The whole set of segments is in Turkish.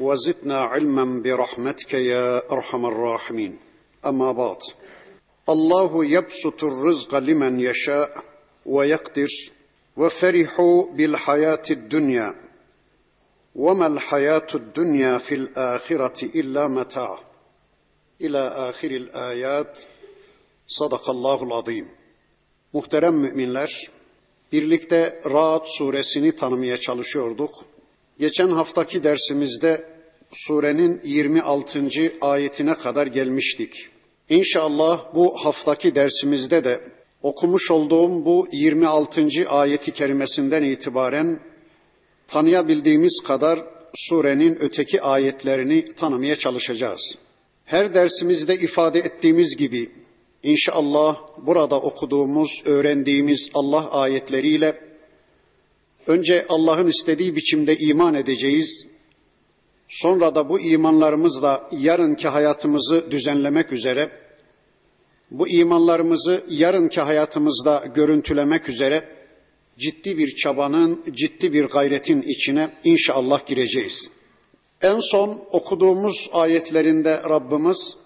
وزدنا علما برحمتك يا ارحم الراحمين اما بعد الله يبسط الرزق لمن يشاء ويقدر وفرحوا بالحياه الدنيا وما الحياه الدنيا في الاخره الا متاع الى اخر الايات صدق الله العظيم Muhterem müminler, birlikte Ra'd suresini tanımaya çalışıyorduk. Geçen haftaki dersimizde surenin 26. ayetine kadar gelmiştik. İnşallah bu haftaki dersimizde de okumuş olduğum bu 26. ayeti kerimesinden itibaren tanıyabildiğimiz kadar surenin öteki ayetlerini tanımaya çalışacağız. Her dersimizde ifade ettiğimiz gibi İnşallah burada okuduğumuz, öğrendiğimiz Allah ayetleriyle önce Allah'ın istediği biçimde iman edeceğiz. Sonra da bu imanlarımızla yarınki hayatımızı düzenlemek üzere, bu imanlarımızı yarınki hayatımızda görüntülemek üzere ciddi bir çabanın, ciddi bir gayretin içine inşallah gireceğiz. En son okuduğumuz ayetlerinde Rabbimiz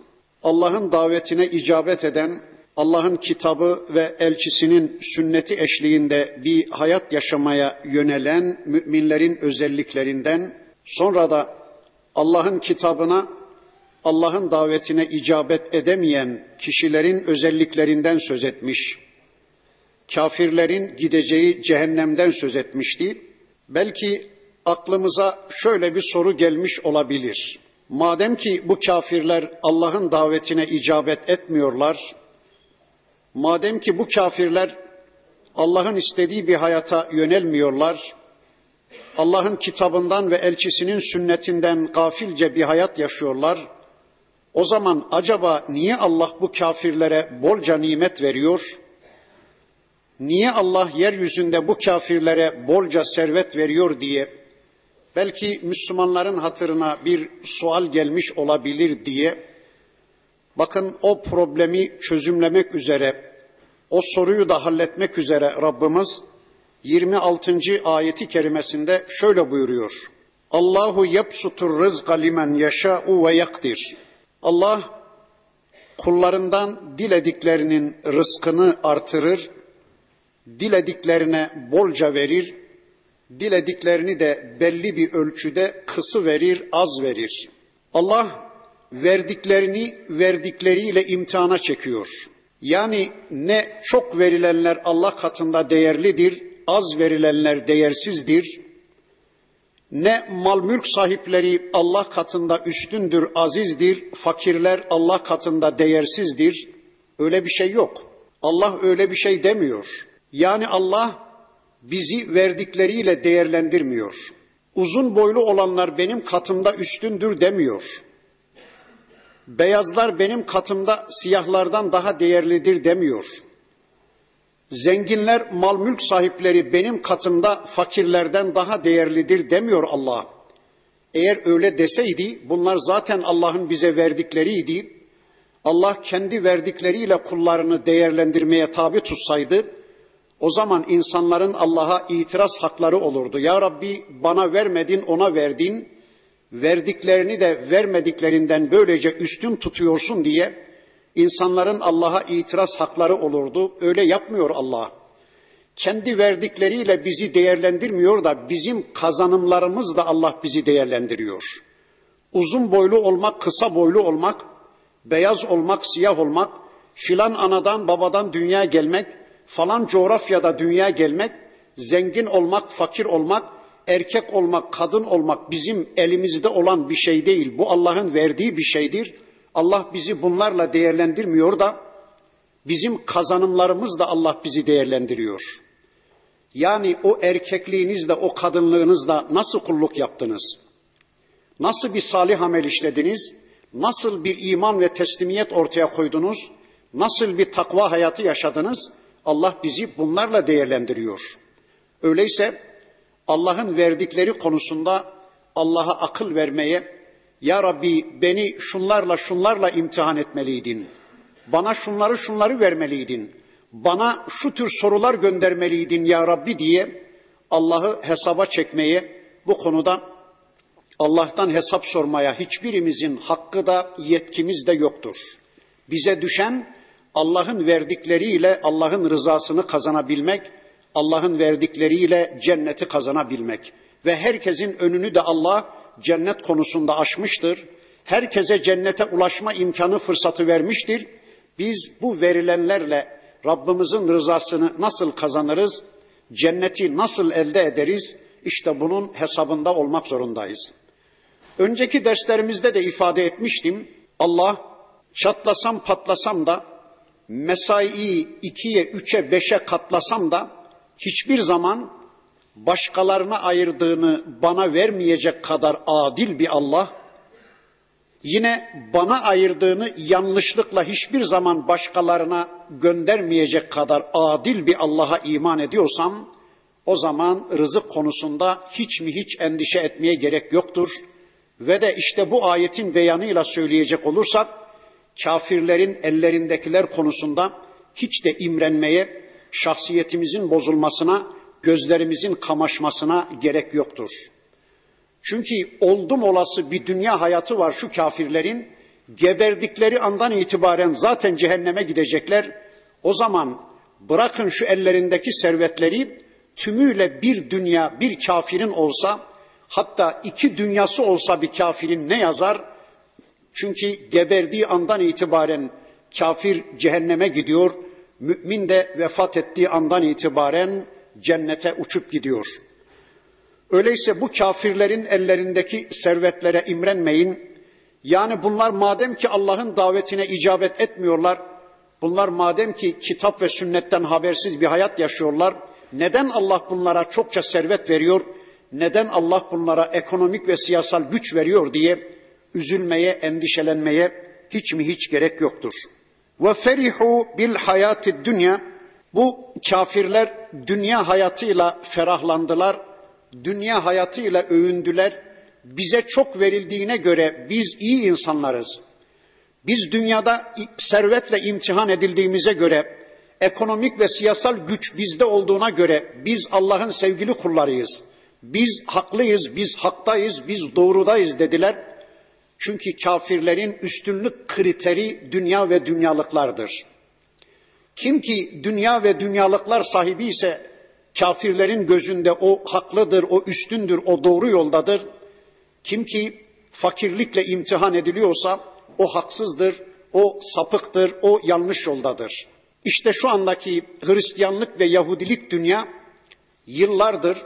Allah'ın davetine icabet eden, Allah'ın kitabı ve elçisinin sünneti eşliğinde bir hayat yaşamaya yönelen müminlerin özelliklerinden, sonra da Allah'ın kitabına, Allah'ın davetine icabet edemeyen kişilerin özelliklerinden söz etmiş. Kafirlerin gideceği cehennemden söz etmişti. Belki aklımıza şöyle bir soru gelmiş olabilir. Madem ki bu kafirler Allah'ın davetine icabet etmiyorlar, madem ki bu kafirler Allah'ın istediği bir hayata yönelmiyorlar, Allah'ın kitabından ve elçisinin sünnetinden gafilce bir hayat yaşıyorlar, o zaman acaba niye Allah bu kafirlere bolca nimet veriyor? Niye Allah yeryüzünde bu kafirlere bolca servet veriyor diye belki Müslümanların hatırına bir sual gelmiş olabilir diye bakın o problemi çözümlemek üzere o soruyu da halletmek üzere Rabbimiz 26. ayeti kerimesinde şöyle buyuruyor. Allahu yapsutur rızqa limen yeşâ'u ve yakdir. Allah kullarından dilediklerinin rızkını artırır, dilediklerine bolca verir, dilediklerini de belli bir ölçüde kısı verir, az verir. Allah verdiklerini verdikleriyle imtihana çekiyor. Yani ne çok verilenler Allah katında değerlidir, az verilenler değersizdir. Ne mal mülk sahipleri Allah katında üstündür, azizdir, fakirler Allah katında değersizdir. Öyle bir şey yok. Allah öyle bir şey demiyor. Yani Allah bizi verdikleriyle değerlendirmiyor. Uzun boylu olanlar benim katımda üstündür demiyor. Beyazlar benim katımda siyahlardan daha değerlidir demiyor. Zenginler, mal mülk sahipleri benim katımda fakirlerden daha değerlidir demiyor Allah. Eğer öyle deseydi bunlar zaten Allah'ın bize verdikleriydi. Allah kendi verdikleriyle kullarını değerlendirmeye tabi tutsaydı o zaman insanların Allah'a itiraz hakları olurdu. Ya Rabbi bana vermedin ona verdin. Verdiklerini de vermediklerinden böylece üstün tutuyorsun diye insanların Allah'a itiraz hakları olurdu. Öyle yapmıyor Allah. Kendi verdikleriyle bizi değerlendirmiyor da bizim kazanımlarımızla Allah bizi değerlendiriyor. Uzun boylu olmak, kısa boylu olmak, beyaz olmak, siyah olmak, filan anadan babadan dünya gelmek, falan coğrafyada dünya gelmek, zengin olmak, fakir olmak, erkek olmak, kadın olmak bizim elimizde olan bir şey değil. Bu Allah'ın verdiği bir şeydir. Allah bizi bunlarla değerlendirmiyor da bizim kazanımlarımızla Allah bizi değerlendiriyor. Yani o erkekliğinizle, o kadınlığınızla nasıl kulluk yaptınız? Nasıl bir salih amel işlediniz? Nasıl bir iman ve teslimiyet ortaya koydunuz? Nasıl bir takva hayatı yaşadınız? Allah bizi bunlarla değerlendiriyor. Öyleyse Allah'ın verdikleri konusunda Allah'a akıl vermeye, Ya Rabbi beni şunlarla şunlarla imtihan etmeliydin. Bana şunları şunları vermeliydin. Bana şu tür sorular göndermeliydin Ya Rabbi diye Allah'ı hesaba çekmeye, bu konuda Allah'tan hesap sormaya hiçbirimizin hakkı da yetkimiz de yoktur. Bize düşen Allah'ın verdikleriyle Allah'ın rızasını kazanabilmek, Allah'ın verdikleriyle cenneti kazanabilmek ve herkesin önünü de Allah cennet konusunda açmıştır. Herkese cennete ulaşma imkanı fırsatı vermiştir. Biz bu verilenlerle Rabbimizin rızasını nasıl kazanırız? Cenneti nasıl elde ederiz? İşte bunun hesabında olmak zorundayız. Önceki derslerimizde de ifade etmiştim. Allah çatlasam patlasam da mesaiyi ikiye, üçe, beşe katlasam da hiçbir zaman başkalarına ayırdığını bana vermeyecek kadar adil bir Allah, yine bana ayırdığını yanlışlıkla hiçbir zaman başkalarına göndermeyecek kadar adil bir Allah'a iman ediyorsam, o zaman rızık konusunda hiç mi hiç endişe etmeye gerek yoktur. Ve de işte bu ayetin beyanıyla söyleyecek olursak, kafirlerin ellerindekiler konusunda hiç de imrenmeye, şahsiyetimizin bozulmasına, gözlerimizin kamaşmasına gerek yoktur. Çünkü oldum olası bir dünya hayatı var şu kafirlerin. Geberdikleri andan itibaren zaten cehenneme gidecekler. O zaman bırakın şu ellerindeki servetleri tümüyle bir dünya bir kafirin olsa hatta iki dünyası olsa bir kafirin ne yazar? Çünkü geberdiği andan itibaren kafir cehenneme gidiyor. Mümin de vefat ettiği andan itibaren cennete uçup gidiyor. Öyleyse bu kafirlerin ellerindeki servetlere imrenmeyin. Yani bunlar madem ki Allah'ın davetine icabet etmiyorlar, bunlar madem ki kitap ve sünnetten habersiz bir hayat yaşıyorlar, neden Allah bunlara çokça servet veriyor, neden Allah bunlara ekonomik ve siyasal güç veriyor diye üzülmeye, endişelenmeye hiç mi hiç gerek yoktur. Ve ferihu bil hayati dünya bu kafirler dünya hayatıyla ferahlandılar, dünya hayatıyla övündüler. Bize çok verildiğine göre biz iyi insanlarız. Biz dünyada servetle imtihan edildiğimize göre, ekonomik ve siyasal güç bizde olduğuna göre biz Allah'ın sevgili kullarıyız. Biz haklıyız, biz haktayız, biz doğrudayız dediler. Çünkü kafirlerin üstünlük kriteri dünya ve dünyalıklardır. Kim ki dünya ve dünyalıklar sahibi ise kafirlerin gözünde o haklıdır, o üstündür, o doğru yoldadır. Kim ki fakirlikle imtihan ediliyorsa o haksızdır, o sapıktır, o yanlış yoldadır. İşte şu andaki Hristiyanlık ve Yahudilik dünya yıllardır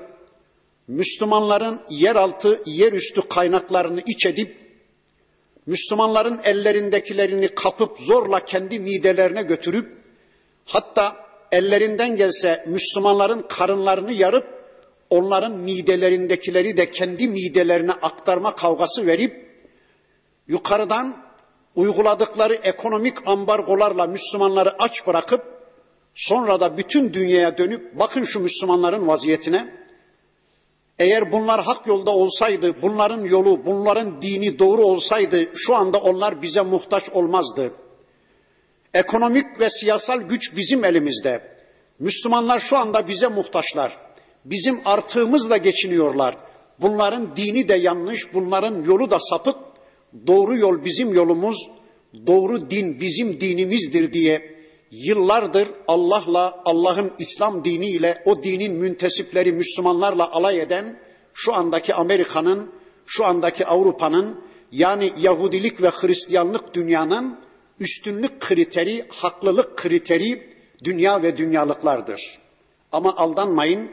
Müslümanların yeraltı, yerüstü kaynaklarını iç edip Müslümanların ellerindekilerini kapıp zorla kendi midelerine götürüp hatta ellerinden gelse Müslümanların karınlarını yarıp onların midelerindekileri de kendi midelerine aktarma kavgası verip yukarıdan uyguladıkları ekonomik ambargolarla Müslümanları aç bırakıp sonra da bütün dünyaya dönüp bakın şu Müslümanların vaziyetine. Eğer bunlar hak yolda olsaydı, bunların yolu, bunların dini doğru olsaydı şu anda onlar bize muhtaç olmazdı. Ekonomik ve siyasal güç bizim elimizde. Müslümanlar şu anda bize muhtaçlar. Bizim artığımızla geçiniyorlar. Bunların dini de yanlış, bunların yolu da sapık. Doğru yol bizim yolumuz, doğru din bizim dinimizdir diye yıllardır Allah'la, Allah'ın İslam diniyle, o dinin müntesipleri Müslümanlarla alay eden şu andaki Amerika'nın, şu andaki Avrupa'nın yani Yahudilik ve Hristiyanlık dünyanın üstünlük kriteri, haklılık kriteri dünya ve dünyalıklardır. Ama aldanmayın,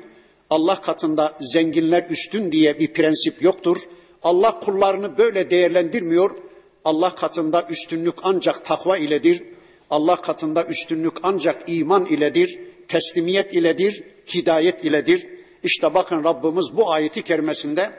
Allah katında zenginler üstün diye bir prensip yoktur. Allah kullarını böyle değerlendirmiyor. Allah katında üstünlük ancak takva iledir. Allah katında üstünlük ancak iman iledir, teslimiyet iledir, hidayet iledir. İşte bakın Rabbimiz bu ayeti kerimesinde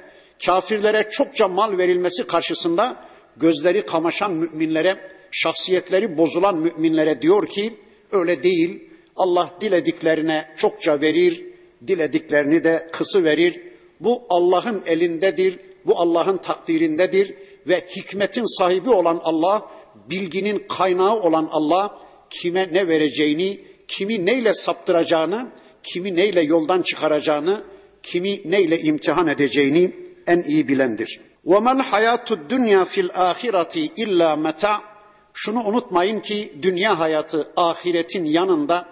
kafirlere çokça mal verilmesi karşısında gözleri kamaşan müminlere, şahsiyetleri bozulan müminlere diyor ki öyle değil. Allah dilediklerine çokça verir, dilediklerini de kısı verir. Bu Allah'ın elindedir, bu Allah'ın takdirindedir ve hikmetin sahibi olan Allah, bilginin kaynağı olan Allah kime ne vereceğini, kimi neyle saptıracağını, kimi neyle yoldan çıkaracağını, kimi neyle imtihan edeceğini en iyi bilendir. وَمَا الْحَيَاتُ الدُّنْيَا fil الْآخِرَةِ illa meta. Şunu unutmayın ki dünya hayatı ahiretin yanında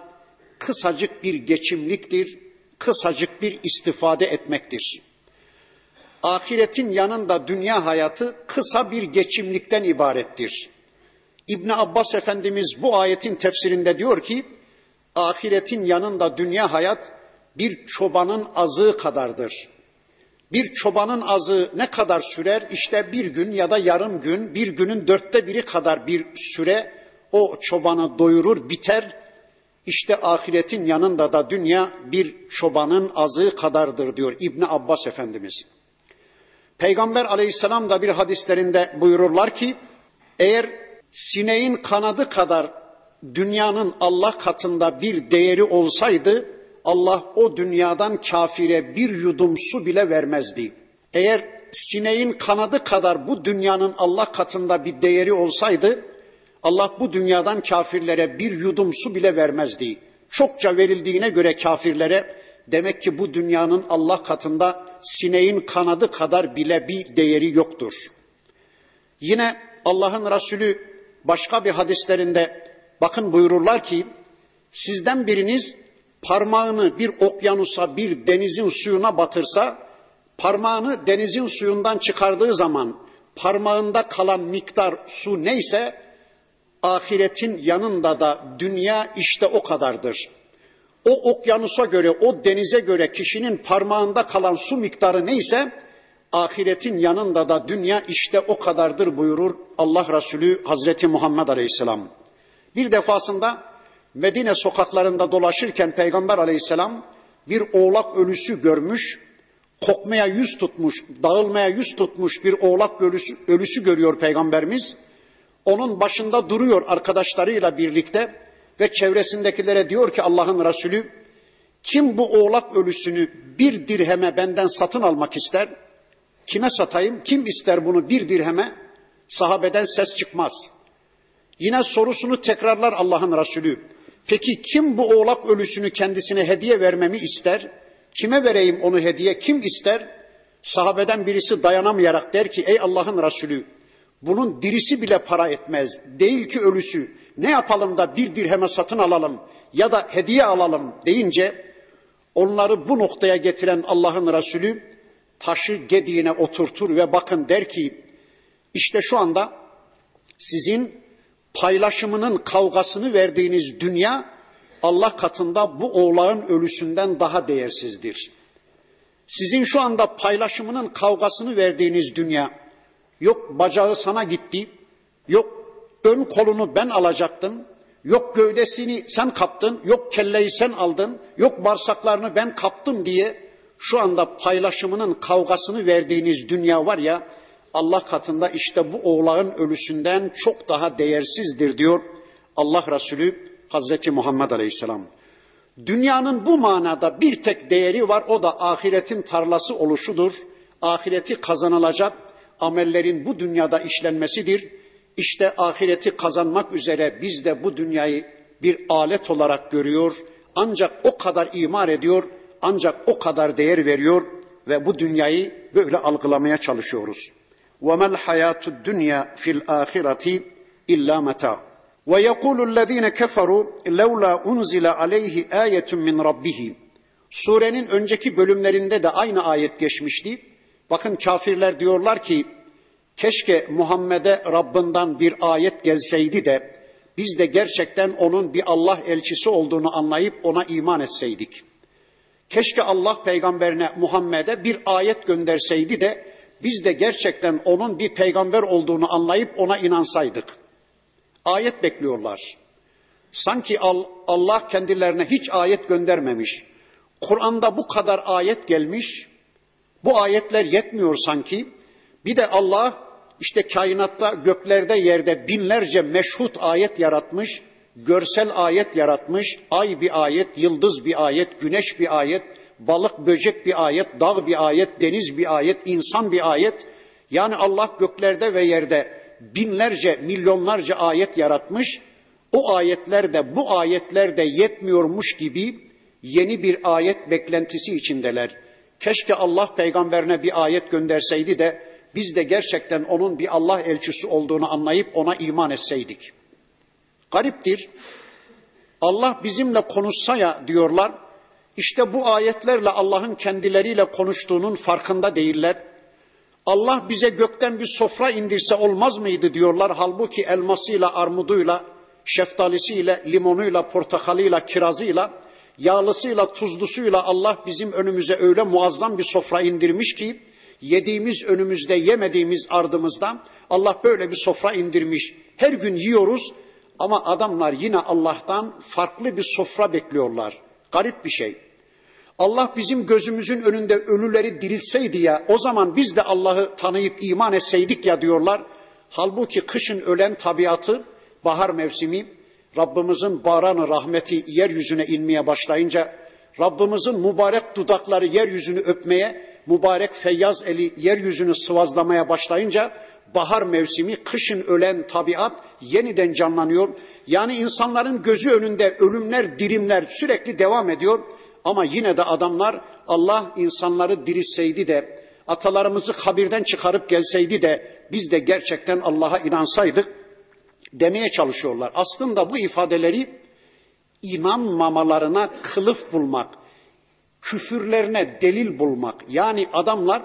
kısacık bir geçimliktir, kısacık bir istifade etmektir. Ahiretin yanında dünya hayatı kısa bir geçimlikten ibarettir. İbn Abbas Efendimiz bu ayetin tefsirinde diyor ki, ahiretin yanında dünya hayat bir çobanın azığı kadardır. Bir çobanın azı ne kadar sürer? İşte bir gün ya da yarım gün, bir günün dörtte biri kadar bir süre o çobanı doyurur, biter. İşte ahiretin yanında da dünya bir çobanın azı kadardır diyor İbni Abbas Efendimiz. Peygamber aleyhisselam da bir hadislerinde buyururlar ki, eğer sineğin kanadı kadar dünyanın Allah katında bir değeri olsaydı, Allah o dünyadan kafire bir yudum su bile vermezdi. Eğer sineğin kanadı kadar bu dünyanın Allah katında bir değeri olsaydı Allah bu dünyadan kafirlere bir yudum su bile vermezdi. Çokça verildiğine göre kafirlere demek ki bu dünyanın Allah katında sineğin kanadı kadar bile bir değeri yoktur. Yine Allah'ın Resulü başka bir hadislerinde bakın buyururlar ki sizden biriniz parmağını bir okyanusa, bir denizin suyuna batırsa, parmağını denizin suyundan çıkardığı zaman parmağında kalan miktar su neyse, ahiretin yanında da dünya işte o kadardır. O okyanusa göre, o denize göre kişinin parmağında kalan su miktarı neyse, ahiretin yanında da dünya işte o kadardır buyurur Allah Resulü Hazreti Muhammed Aleyhisselam. Bir defasında Medine sokaklarında dolaşırken Peygamber aleyhisselam bir oğlak ölüsü görmüş, kokmaya yüz tutmuş, dağılmaya yüz tutmuş bir oğlak ölüsü, ölüsü görüyor Peygamberimiz. Onun başında duruyor arkadaşlarıyla birlikte ve çevresindekilere diyor ki Allah'ın Resulü, kim bu oğlak ölüsünü bir dirheme benden satın almak ister? Kime satayım? Kim ister bunu bir dirheme? Sahabeden ses çıkmaz. Yine sorusunu tekrarlar Allah'ın Resulü. Peki kim bu oğlak ölüsünü kendisine hediye vermemi ister? Kime vereyim onu hediye? Kim ister? Sahabeden birisi dayanamayarak der ki ey Allah'ın Resulü bunun dirisi bile para etmez. Değil ki ölüsü. Ne yapalım da bir dirheme satın alalım ya da hediye alalım deyince onları bu noktaya getiren Allah'ın Resulü taşı gediğine oturtur ve bakın der ki işte şu anda sizin paylaşımının kavgasını verdiğiniz dünya Allah katında bu oğlağın ölüsünden daha değersizdir. Sizin şu anda paylaşımının kavgasını verdiğiniz dünya yok bacağı sana gitti, yok ön kolunu ben alacaktım, yok gövdesini sen kaptın, yok kelleyi sen aldın, yok bağırsaklarını ben kaptım diye şu anda paylaşımının kavgasını verdiğiniz dünya var ya Allah katında işte bu oğlağın ölüsünden çok daha değersizdir diyor Allah Resulü Hazreti Muhammed Aleyhisselam. Dünyanın bu manada bir tek değeri var o da ahiretin tarlası oluşudur. Ahireti kazanılacak amellerin bu dünyada işlenmesidir. İşte ahireti kazanmak üzere biz de bu dünyayı bir alet olarak görüyor. Ancak o kadar imar ediyor, ancak o kadar değer veriyor ve bu dünyayı böyle algılamaya çalışıyoruz. وما الحياة الدنيا في الآخرة إلا متاع ويقول الذين كفروا لولا أنزل عليه آية من ربه Surenin önceki bölümlerinde de aynı ayet geçmişti. Bakın kafirler diyorlar ki keşke Muhammed'e Rabbinden bir ayet gelseydi de biz de gerçekten onun bir Allah elçisi olduğunu anlayıp ona iman etseydik. Keşke Allah peygamberine Muhammed'e bir ayet gönderseydi de biz de gerçekten onun bir peygamber olduğunu anlayıp ona inansaydık. Ayet bekliyorlar. Sanki Allah kendilerine hiç ayet göndermemiş. Kur'an'da bu kadar ayet gelmiş. Bu ayetler yetmiyor sanki. Bir de Allah işte kainatta, göklerde, yerde binlerce meşhut ayet yaratmış, görsel ayet yaratmış. Ay bir ayet, yıldız bir ayet, güneş bir ayet, balık, böcek bir ayet, dağ bir ayet, deniz bir ayet, insan bir ayet. Yani Allah göklerde ve yerde binlerce, milyonlarca ayet yaratmış. O ayetler de bu ayetler de yetmiyormuş gibi yeni bir ayet beklentisi içindeler. Keşke Allah peygamberine bir ayet gönderseydi de biz de gerçekten onun bir Allah elçisi olduğunu anlayıp ona iman etseydik. Gariptir. Allah bizimle konuşsa ya diyorlar. İşte bu ayetlerle Allah'ın kendileriyle konuştuğunun farkında değiller. Allah bize gökten bir sofra indirse olmaz mıydı diyorlar. Halbuki elmasıyla, armuduyla, şeftalisiyle, limonuyla, portakalıyla, kirazıyla, yağlısıyla, tuzlusuyla Allah bizim önümüze öyle muazzam bir sofra indirmiş ki yediğimiz önümüzde, yemediğimiz ardımızda Allah böyle bir sofra indirmiş. Her gün yiyoruz ama adamlar yine Allah'tan farklı bir sofra bekliyorlar. Garip bir şey. Allah bizim gözümüzün önünde ölüleri diriltseydi ya o zaman biz de Allah'ı tanıyıp iman etseydik ya diyorlar. Halbuki kışın ölen tabiatı bahar mevsimi Rabbimizin baranı rahmeti yeryüzüne inmeye başlayınca Rabbimizin mübarek dudakları yeryüzünü öpmeye mübarek feyyaz eli yeryüzünü sıvazlamaya başlayınca bahar mevsimi kışın ölen tabiat yeniden canlanıyor. Yani insanların gözü önünde ölümler, dirimler sürekli devam ediyor. Ama yine de adamlar Allah insanları diritseydi de atalarımızı kabirden çıkarıp gelseydi de biz de gerçekten Allah'a inansaydık demeye çalışıyorlar. Aslında bu ifadeleri inanmamalarına kılıf bulmak, küfürlerine delil bulmak. Yani adamlar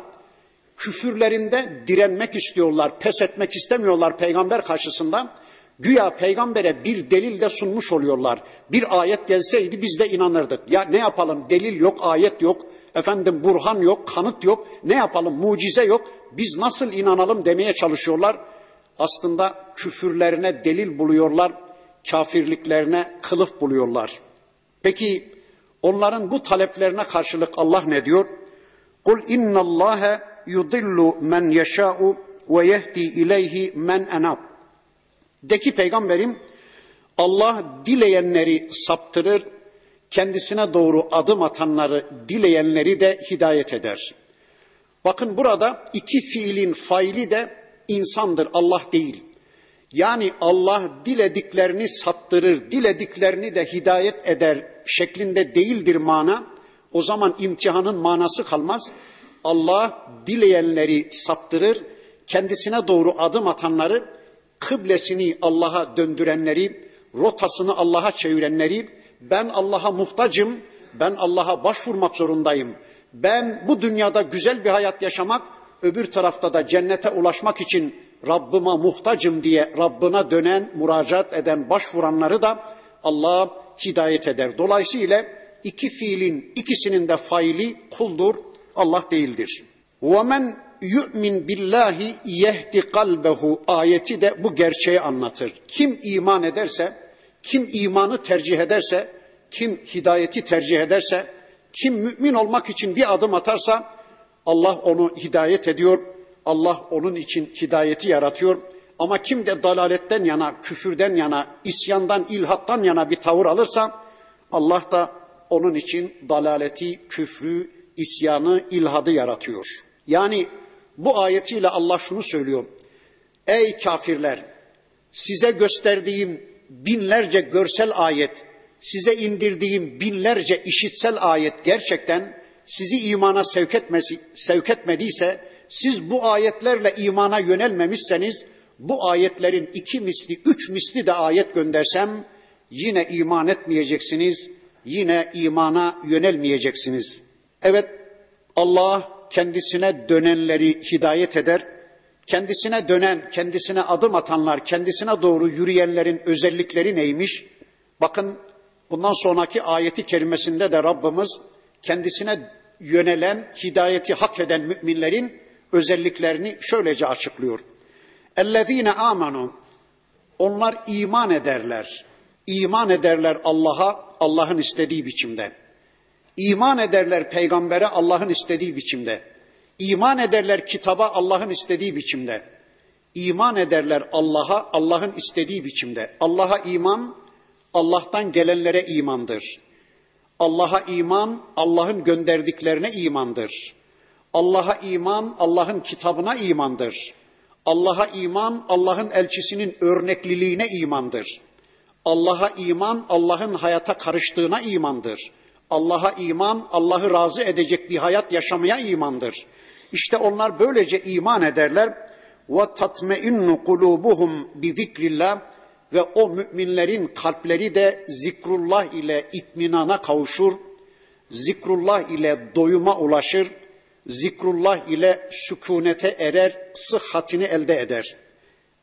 küfürlerinde direnmek istiyorlar, pes etmek istemiyorlar peygamber karşısında. Güya peygambere bir delil de sunmuş oluyorlar. Bir ayet gelseydi biz de inanırdık. Ya ne yapalım delil yok, ayet yok, efendim burhan yok, kanıt yok. Ne yapalım mucize yok. Biz nasıl inanalım demeye çalışıyorlar. Aslında küfürlerine delil buluyorlar, kafirliklerine kılıf buluyorlar. Peki onların bu taleplerine karşılık Allah ne diyor? Kul innallâhe yudillu men yeşâ'u ve yehdi ileyhi men enab. De ki peygamberim Allah dileyenleri saptırır, kendisine doğru adım atanları, dileyenleri de hidayet eder. Bakın burada iki fiilin faili de insandır, Allah değil. Yani Allah dilediklerini saptırır, dilediklerini de hidayet eder şeklinde değildir mana. O zaman imtihanın manası kalmaz. Allah dileyenleri saptırır, kendisine doğru adım atanları, kıblesini Allah'a döndürenleri, rotasını Allah'a çevirenleri, ben Allah'a muhtacım, ben Allah'a başvurmak zorundayım. Ben bu dünyada güzel bir hayat yaşamak, öbür tarafta da cennete ulaşmak için Rabbıma muhtacım diye Rabbına dönen, müracaat eden, başvuranları da Allah hidayet eder. Dolayısıyla iki fiilin ikisinin de faili kuldur, Allah değildir. وَمَنْ yu'min billahi yehdi kalbehu ayeti de bu gerçeği anlatır. Kim iman ederse, kim imanı tercih ederse, kim hidayeti tercih ederse, kim mümin olmak için bir adım atarsa Allah onu hidayet ediyor. Allah onun için hidayeti yaratıyor. Ama kim de dalaletten yana, küfürden yana, isyandan, ilhattan yana bir tavır alırsa Allah da onun için dalaleti, küfrü, isyanı, ilhadı yaratıyor. Yani bu ayetiyle Allah şunu söylüyor. Ey kafirler! Size gösterdiğim binlerce görsel ayet, size indirdiğim binlerce işitsel ayet gerçekten sizi imana sevk, etmesi, sevk etmediyse, siz bu ayetlerle imana yönelmemişseniz, bu ayetlerin iki misli, üç misli de ayet göndersem, yine iman etmeyeceksiniz, yine imana yönelmeyeceksiniz. Evet, Allah kendisine dönenleri hidayet eder. Kendisine dönen, kendisine adım atanlar, kendisine doğru yürüyenlerin özellikleri neymiş? Bakın bundan sonraki ayeti kerimesinde de Rabbimiz kendisine yönelen, hidayeti hak eden müminlerin özelliklerini şöylece açıklıyor. Ellezine amanu onlar iman ederler. İman ederler Allah'a Allah'ın istediği biçimde. İman ederler peygambere Allah'ın istediği biçimde. İman ederler kitaba Allah'ın istediği biçimde. İman ederler Allah'a Allah'ın istediği biçimde. Allah'a iman Allah'tan gelenlere imandır. Allah'a iman Allah'ın gönderdiklerine imandır. Allah'a iman Allah'ın kitabına imandır. Allah'a iman Allah'ın elçisinin örnekliliğine imandır. Allah'a iman Allah'ın hayata karıştığına imandır. Allah'a iman Allah'ı razı edecek bir hayat yaşamaya imandır. İşte onlar böylece iman ederler. Ve tatmeinnu kulubuhum bi zikrillah ve o müminlerin kalpleri de zikrullah ile itminana kavuşur. Zikrullah ile doyuma ulaşır. Zikrullah ile sükunete erer, sıhhatini elde eder.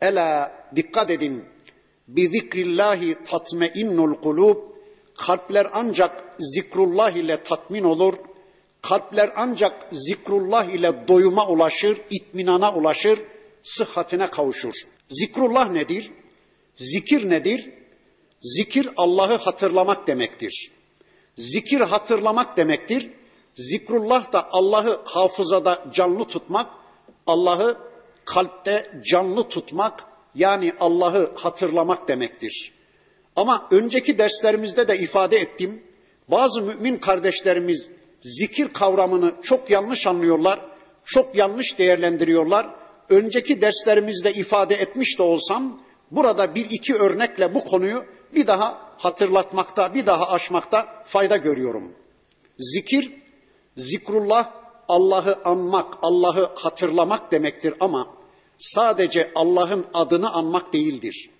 Ela dikkat edin. Bi zikrillahi tatmeinnul kulub. Kalpler ancak zikrullah ile tatmin olur Kalpler ancak zikrullah ile doyuma ulaşır, itminana ulaşır, sıhhatine kavuşur. Zikrullah nedir? Zikir nedir? Zikir Allah'ı hatırlamak demektir. Zikir hatırlamak demektir. Zikrullah da Allah'ı hafızada canlı tutmak, Allah'ı kalpte canlı tutmak, yani Allah'ı hatırlamak demektir. Ama önceki derslerimizde de ifade ettim. Bazı mümin kardeşlerimiz zikir kavramını çok yanlış anlıyorlar, çok yanlış değerlendiriyorlar. Önceki derslerimizde ifade etmiş de olsam burada bir iki örnekle bu konuyu bir daha hatırlatmakta, bir daha aşmakta fayda görüyorum. Zikir, zikrullah Allah'ı anmak, Allah'ı hatırlamak demektir ama sadece Allah'ın adını anmak değildir.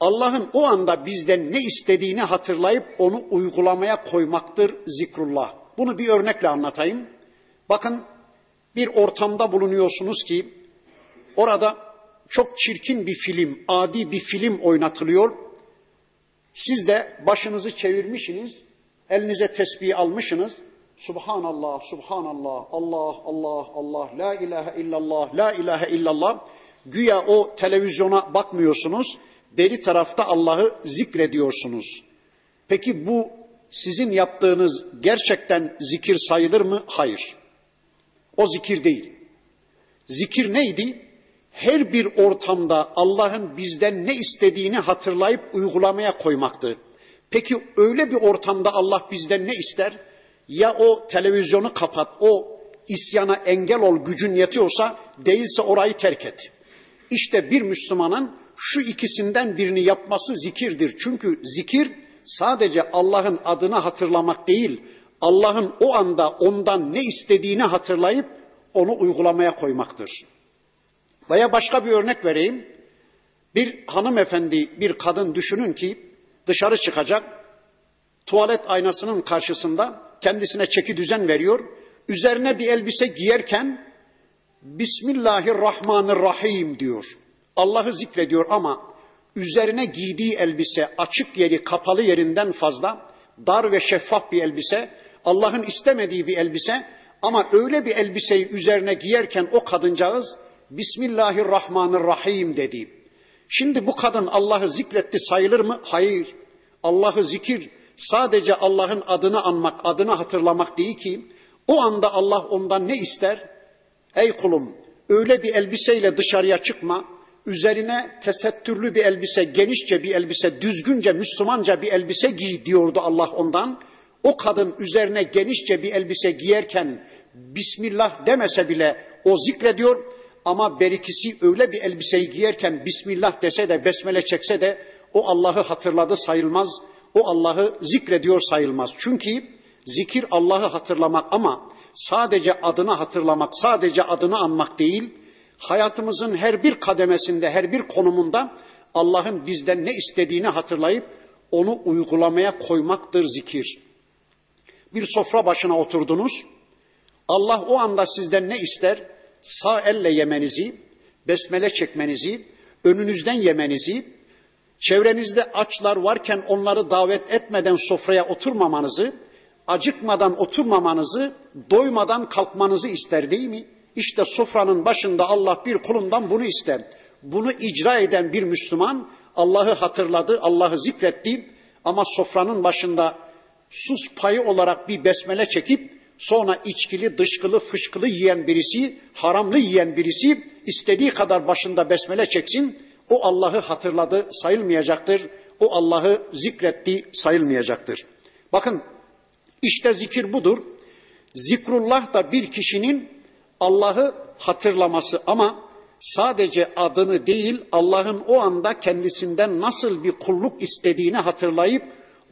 Allah'ın o anda bizden ne istediğini hatırlayıp onu uygulamaya koymaktır zikrullah. Bunu bir örnekle anlatayım. Bakın bir ortamda bulunuyorsunuz ki orada çok çirkin bir film, adi bir film oynatılıyor. Siz de başınızı çevirmişsiniz, elinize tesbih almışsınız. Subhanallah, Subhanallah, Allah, Allah, Allah, La ilahe illallah, La ilahe illallah. Güya o televizyona bakmıyorsunuz beri tarafta Allah'ı zikrediyorsunuz. Peki bu sizin yaptığınız gerçekten zikir sayılır mı? Hayır. O zikir değil. Zikir neydi? Her bir ortamda Allah'ın bizden ne istediğini hatırlayıp uygulamaya koymaktı. Peki öyle bir ortamda Allah bizden ne ister? Ya o televizyonu kapat, o isyana engel ol gücün yetiyorsa değilse orayı terk et. İşte bir Müslümanın şu ikisinden birini yapması zikirdir. Çünkü zikir sadece Allah'ın adını hatırlamak değil, Allah'ın o anda ondan ne istediğini hatırlayıp onu uygulamaya koymaktır. Veya başka bir örnek vereyim. Bir hanımefendi, bir kadın düşünün ki dışarı çıkacak, tuvalet aynasının karşısında kendisine çeki düzen veriyor. Üzerine bir elbise giyerken Bismillahirrahmanirrahim diyor. Allah'ı zikrediyor ama üzerine giydiği elbise açık yeri kapalı yerinden fazla dar ve şeffaf bir elbise, Allah'ın istemediği bir elbise ama öyle bir elbiseyi üzerine giyerken o kadıncağız Bismillahirrahmanirrahim dedi. Şimdi bu kadın Allah'ı zikretti sayılır mı? Hayır. Allah'ı zikir sadece Allah'ın adını anmak, adını hatırlamak değil ki o anda Allah ondan ne ister? Ey kulum öyle bir elbiseyle dışarıya çıkma, üzerine tesettürlü bir elbise, genişçe bir elbise, düzgünce Müslümanca bir elbise giy diyordu Allah ondan. O kadın üzerine genişçe bir elbise giyerken Bismillah demese bile o zikrediyor ama berikisi öyle bir elbiseyi giyerken Bismillah dese de besmele çekse de o Allah'ı hatırladı sayılmaz. O Allah'ı zikrediyor sayılmaz. Çünkü zikir Allah'ı hatırlamak ama sadece adını hatırlamak, sadece adını anmak değil, hayatımızın her bir kademesinde, her bir konumunda Allah'ın bizden ne istediğini hatırlayıp onu uygulamaya koymaktır zikir. Bir sofra başına oturdunuz. Allah o anda sizden ne ister? Sağ elle yemenizi, besmele çekmenizi, önünüzden yemenizi, çevrenizde açlar varken onları davet etmeden sofraya oturmamanızı, acıkmadan oturmamanızı, doymadan kalkmanızı ister değil mi? İşte sofranın başında Allah bir kulundan bunu ister. Bunu icra eden bir Müslüman Allah'ı hatırladı, Allah'ı zikretti ama sofranın başında sus payı olarak bir besmele çekip sonra içkili, dışkılı, fışkılı yiyen birisi, haramlı yiyen birisi istediği kadar başında besmele çeksin, o Allah'ı hatırladı sayılmayacaktır. O Allah'ı zikretti sayılmayacaktır. Bakın işte zikir budur. Zikrullah da bir kişinin Allah'ı hatırlaması ama sadece adını değil Allah'ın o anda kendisinden nasıl bir kulluk istediğini hatırlayıp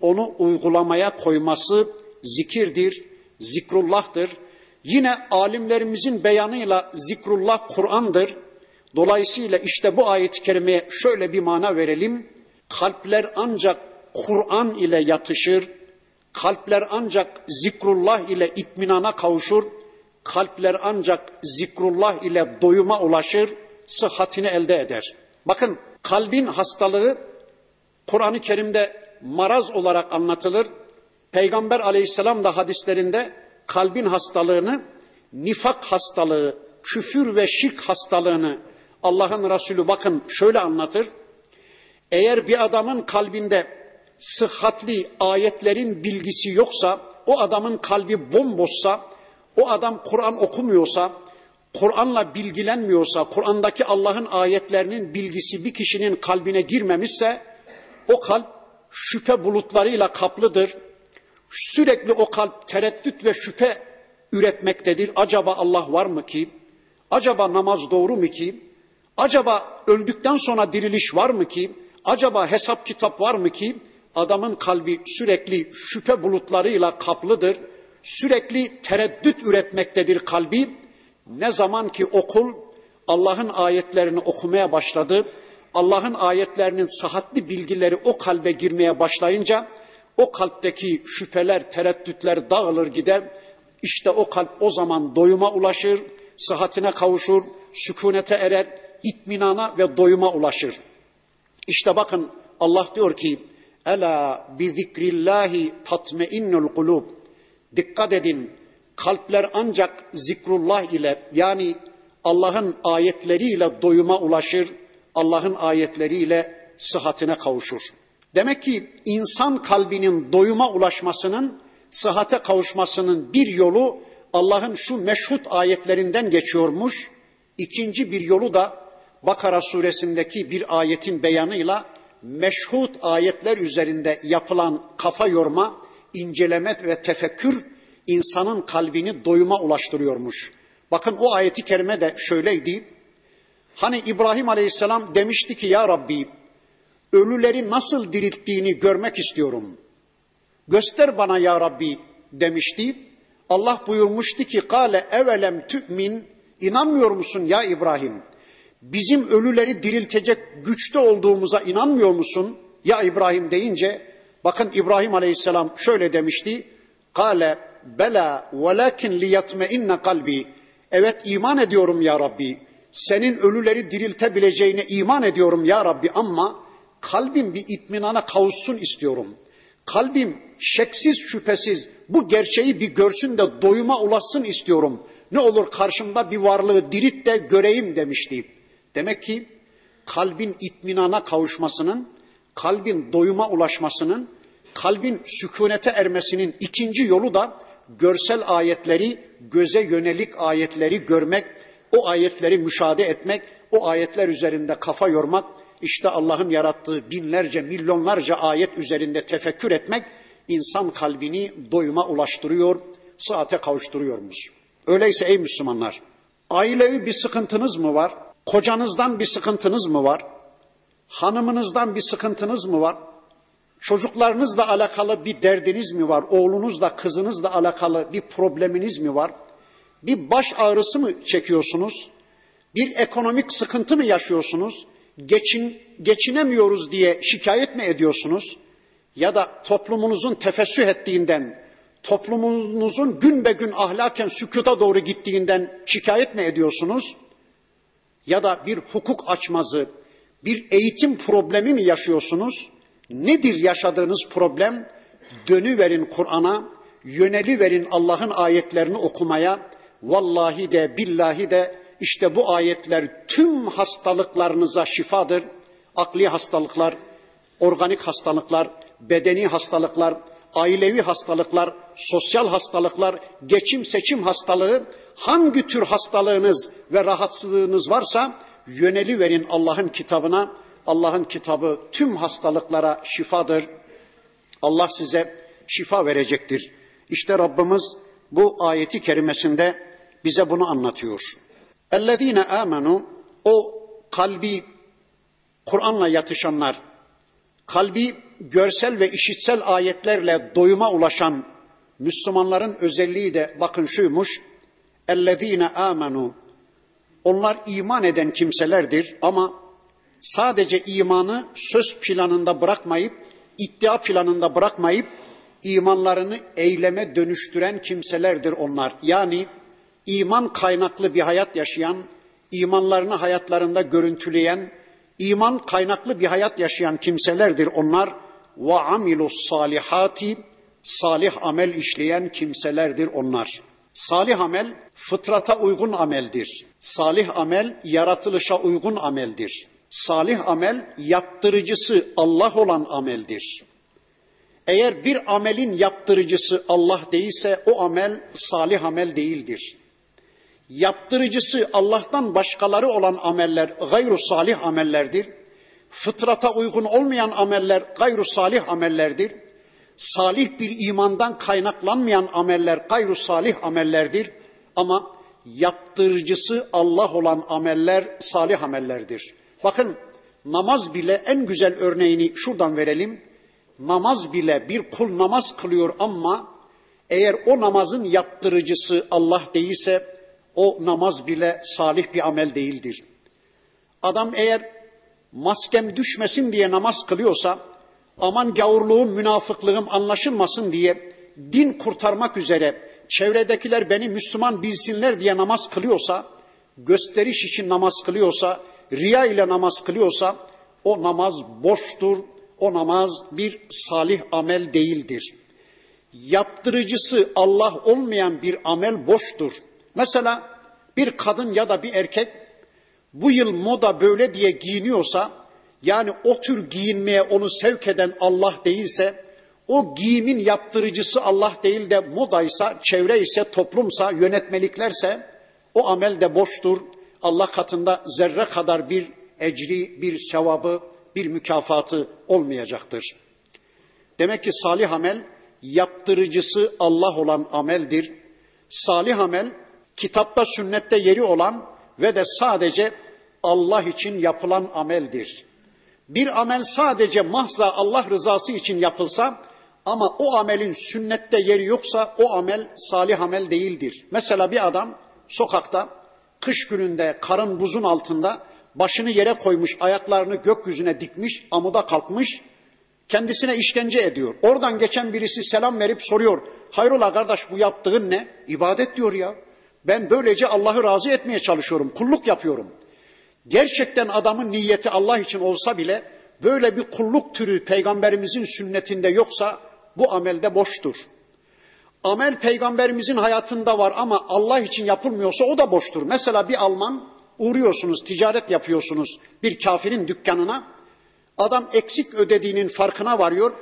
onu uygulamaya koyması zikirdir, zikrullah'tır. Yine alimlerimizin beyanıyla zikrullah Kur'an'dır. Dolayısıyla işte bu ayet-i kerimeye şöyle bir mana verelim. Kalpler ancak Kur'an ile yatışır. Kalpler ancak zikrullah ile itminana kavuşur. Kalpler ancak zikrullah ile doyuma ulaşır, sıhhatini elde eder. Bakın kalbin hastalığı Kur'an-ı Kerim'de maraz olarak anlatılır. Peygamber aleyhisselam da hadislerinde kalbin hastalığını, nifak hastalığı, küfür ve şirk hastalığını Allah'ın Resulü bakın şöyle anlatır. Eğer bir adamın kalbinde sıhhatli ayetlerin bilgisi yoksa, o adamın kalbi bomboşsa, o adam Kur'an okumuyorsa, Kur'an'la bilgilenmiyorsa, Kur'an'daki Allah'ın ayetlerinin bilgisi bir kişinin kalbine girmemişse, o kalp şüphe bulutlarıyla kaplıdır. Sürekli o kalp tereddüt ve şüphe üretmektedir. Acaba Allah var mı ki? Acaba namaz doğru mu ki? Acaba öldükten sonra diriliş var mı ki? Acaba hesap kitap var mı ki? Adamın kalbi sürekli şüphe bulutlarıyla kaplıdır. Sürekli tereddüt üretmektedir kalbi. Ne zaman ki okul Allah'ın ayetlerini okumaya başladı, Allah'ın ayetlerinin sıhhatli bilgileri o kalbe girmeye başlayınca o kalpteki şüpheler, tereddütler dağılır gider. İşte o kalp o zaman doyuma ulaşır, sıhhatine kavuşur, sükunete erer, itminana ve doyuma ulaşır. İşte bakın Allah diyor ki Ela bi zikrillahi tatmeinnul kulub. Dikkat edin. Kalpler ancak zikrullah ile yani Allah'ın ayetleriyle doyuma ulaşır. Allah'ın ayetleriyle sıhhatine kavuşur. Demek ki insan kalbinin doyuma ulaşmasının, sıhhate kavuşmasının bir yolu Allah'ın şu meşhut ayetlerinden geçiyormuş. İkinci bir yolu da Bakara suresindeki bir ayetin beyanıyla meşhut ayetler üzerinde yapılan kafa yorma, inceleme ve tefekkür insanın kalbini doyuma ulaştırıyormuş. Bakın o ayeti kerime de şöyleydi. Hani İbrahim Aleyhisselam demişti ki ya Rabbi ölüleri nasıl dirilttiğini görmek istiyorum. Göster bana ya Rabbi demişti. Allah buyurmuştu ki kale evelem tü'min inanmıyor musun ya İbrahim? Bizim ölüleri diriltecek güçte olduğumuza inanmıyor musun? Ya İbrahim deyince bakın İbrahim Aleyhisselam şöyle demişti. Kale bela velakin liyatmeinne kalbi. Evet iman ediyorum ya Rabbi. Senin ölüleri diriltebileceğine iman ediyorum ya Rabbi ama kalbim bir itminana kavuşsun istiyorum. Kalbim şeksiz şüphesiz bu gerçeği bir görsün de doyuma ulaşsın istiyorum. Ne olur karşımda bir varlığı dirit de göreyim demişti. Demek ki kalbin itminana kavuşmasının, kalbin doyuma ulaşmasının, kalbin sükunete ermesinin ikinci yolu da görsel ayetleri, göze yönelik ayetleri görmek, o ayetleri müşahede etmek, o ayetler üzerinde kafa yormak, işte Allah'ın yarattığı binlerce, milyonlarca ayet üzerinde tefekkür etmek, insan kalbini doyuma ulaştırıyor, saate kavuşturuyormuş. Öyleyse ey Müslümanlar, ailevi bir sıkıntınız mı var? Kocanızdan bir sıkıntınız mı var? Hanımınızdan bir sıkıntınız mı var? Çocuklarınızla alakalı bir derdiniz mi var? Oğlunuzla, kızınızla alakalı bir probleminiz mi var? Bir baş ağrısı mı çekiyorsunuz? Bir ekonomik sıkıntı mı yaşıyorsunuz? Geçin, geçinemiyoruz diye şikayet mi ediyorsunuz? Ya da toplumunuzun tefessüh ettiğinden, toplumunuzun gün be gün ahlaken sükuta doğru gittiğinden şikayet mi ediyorsunuz? Ya da bir hukuk açmazı, bir eğitim problemi mi yaşıyorsunuz? Nedir yaşadığınız problem? Dönüverin Kur'an'a, yöneli verin Allah'ın ayetlerini okumaya. Vallahi de billahi de işte bu ayetler tüm hastalıklarınıza şifadır. Akli hastalıklar, organik hastalıklar, bedeni hastalıklar, ailevi hastalıklar, sosyal hastalıklar, geçim seçim hastalığı, hangi tür hastalığınız ve rahatsızlığınız varsa yöneli verin Allah'ın kitabına. Allah'ın kitabı tüm hastalıklara şifadır. Allah size şifa verecektir. İşte Rabbimiz bu ayeti kerimesinde bize bunu anlatıyor. Ellezine amenu o kalbi Kur'an'la yatışanlar, kalbi görsel ve işitsel ayetlerle doyuma ulaşan Müslümanların özelliği de bakın şuymuş. Ellezine amenu onlar iman eden kimselerdir ama sadece imanı söz planında bırakmayıp, iddia planında bırakmayıp imanlarını eyleme dönüştüren kimselerdir onlar. Yani iman kaynaklı bir hayat yaşayan, imanlarını hayatlarında görüntüleyen, iman kaynaklı bir hayat yaşayan kimselerdir onlar. Ve amilus salihati salih amel işleyen kimselerdir onlar. Salih amel fıtrata uygun ameldir. Salih amel yaratılışa uygun ameldir. Salih amel yaptırıcısı Allah olan ameldir. Eğer bir amelin yaptırıcısı Allah değilse o amel salih amel değildir. Yaptırıcısı Allah'tan başkaları olan ameller gayru salih amellerdir. Fıtrata uygun olmayan ameller gayru salih amellerdir. Salih bir imandan kaynaklanmayan ameller gayru salih amellerdir. Ama yaptırıcısı Allah olan ameller salih amellerdir. Bakın namaz bile en güzel örneğini şuradan verelim namaz bile bir kul namaz kılıyor ama eğer o namazın yaptırıcısı Allah değilse o namaz bile salih bir amel değildir. Adam eğer maskem düşmesin diye namaz kılıyorsa aman gavurluğum, münafıklığım anlaşılmasın diye din kurtarmak üzere çevredekiler beni Müslüman bilsinler diye namaz kılıyorsa, gösteriş için namaz kılıyorsa, riya ile namaz kılıyorsa o namaz boştur, o namaz bir salih amel değildir. Yaptırıcısı Allah olmayan bir amel boştur. Mesela bir kadın ya da bir erkek bu yıl moda böyle diye giyiniyorsa yani o tür giyinmeye onu sevk eden Allah değilse o giyimin yaptırıcısı Allah değil de modaysa, çevre ise, toplumsa, yönetmeliklerse o amel de boştur. Allah katında zerre kadar bir ecri, bir sevabı, bir mükafatı olmayacaktır. Demek ki salih amel yaptırıcısı Allah olan ameldir. Salih amel kitapta sünnette yeri olan ve de sadece Allah için yapılan ameldir. Bir amel sadece mahza Allah rızası için yapılsa ama o amelin sünnette yeri yoksa o amel salih amel değildir. Mesela bir adam sokakta kış gününde karın buzun altında başını yere koymuş, ayaklarını gökyüzüne dikmiş, amuda kalkmış, kendisine işkence ediyor. Oradan geçen birisi selam verip soruyor, hayrola kardeş bu yaptığın ne? İbadet diyor ya. Ben böylece Allah'ı razı etmeye çalışıyorum, kulluk yapıyorum. Gerçekten adamın niyeti Allah için olsa bile böyle bir kulluk türü peygamberimizin sünnetinde yoksa bu amelde boştur. Amel peygamberimizin hayatında var ama Allah için yapılmıyorsa o da boştur. Mesela bir Alman uğruyorsunuz, ticaret yapıyorsunuz bir kafirin dükkanına. Adam eksik ödediğinin farkına varıyor.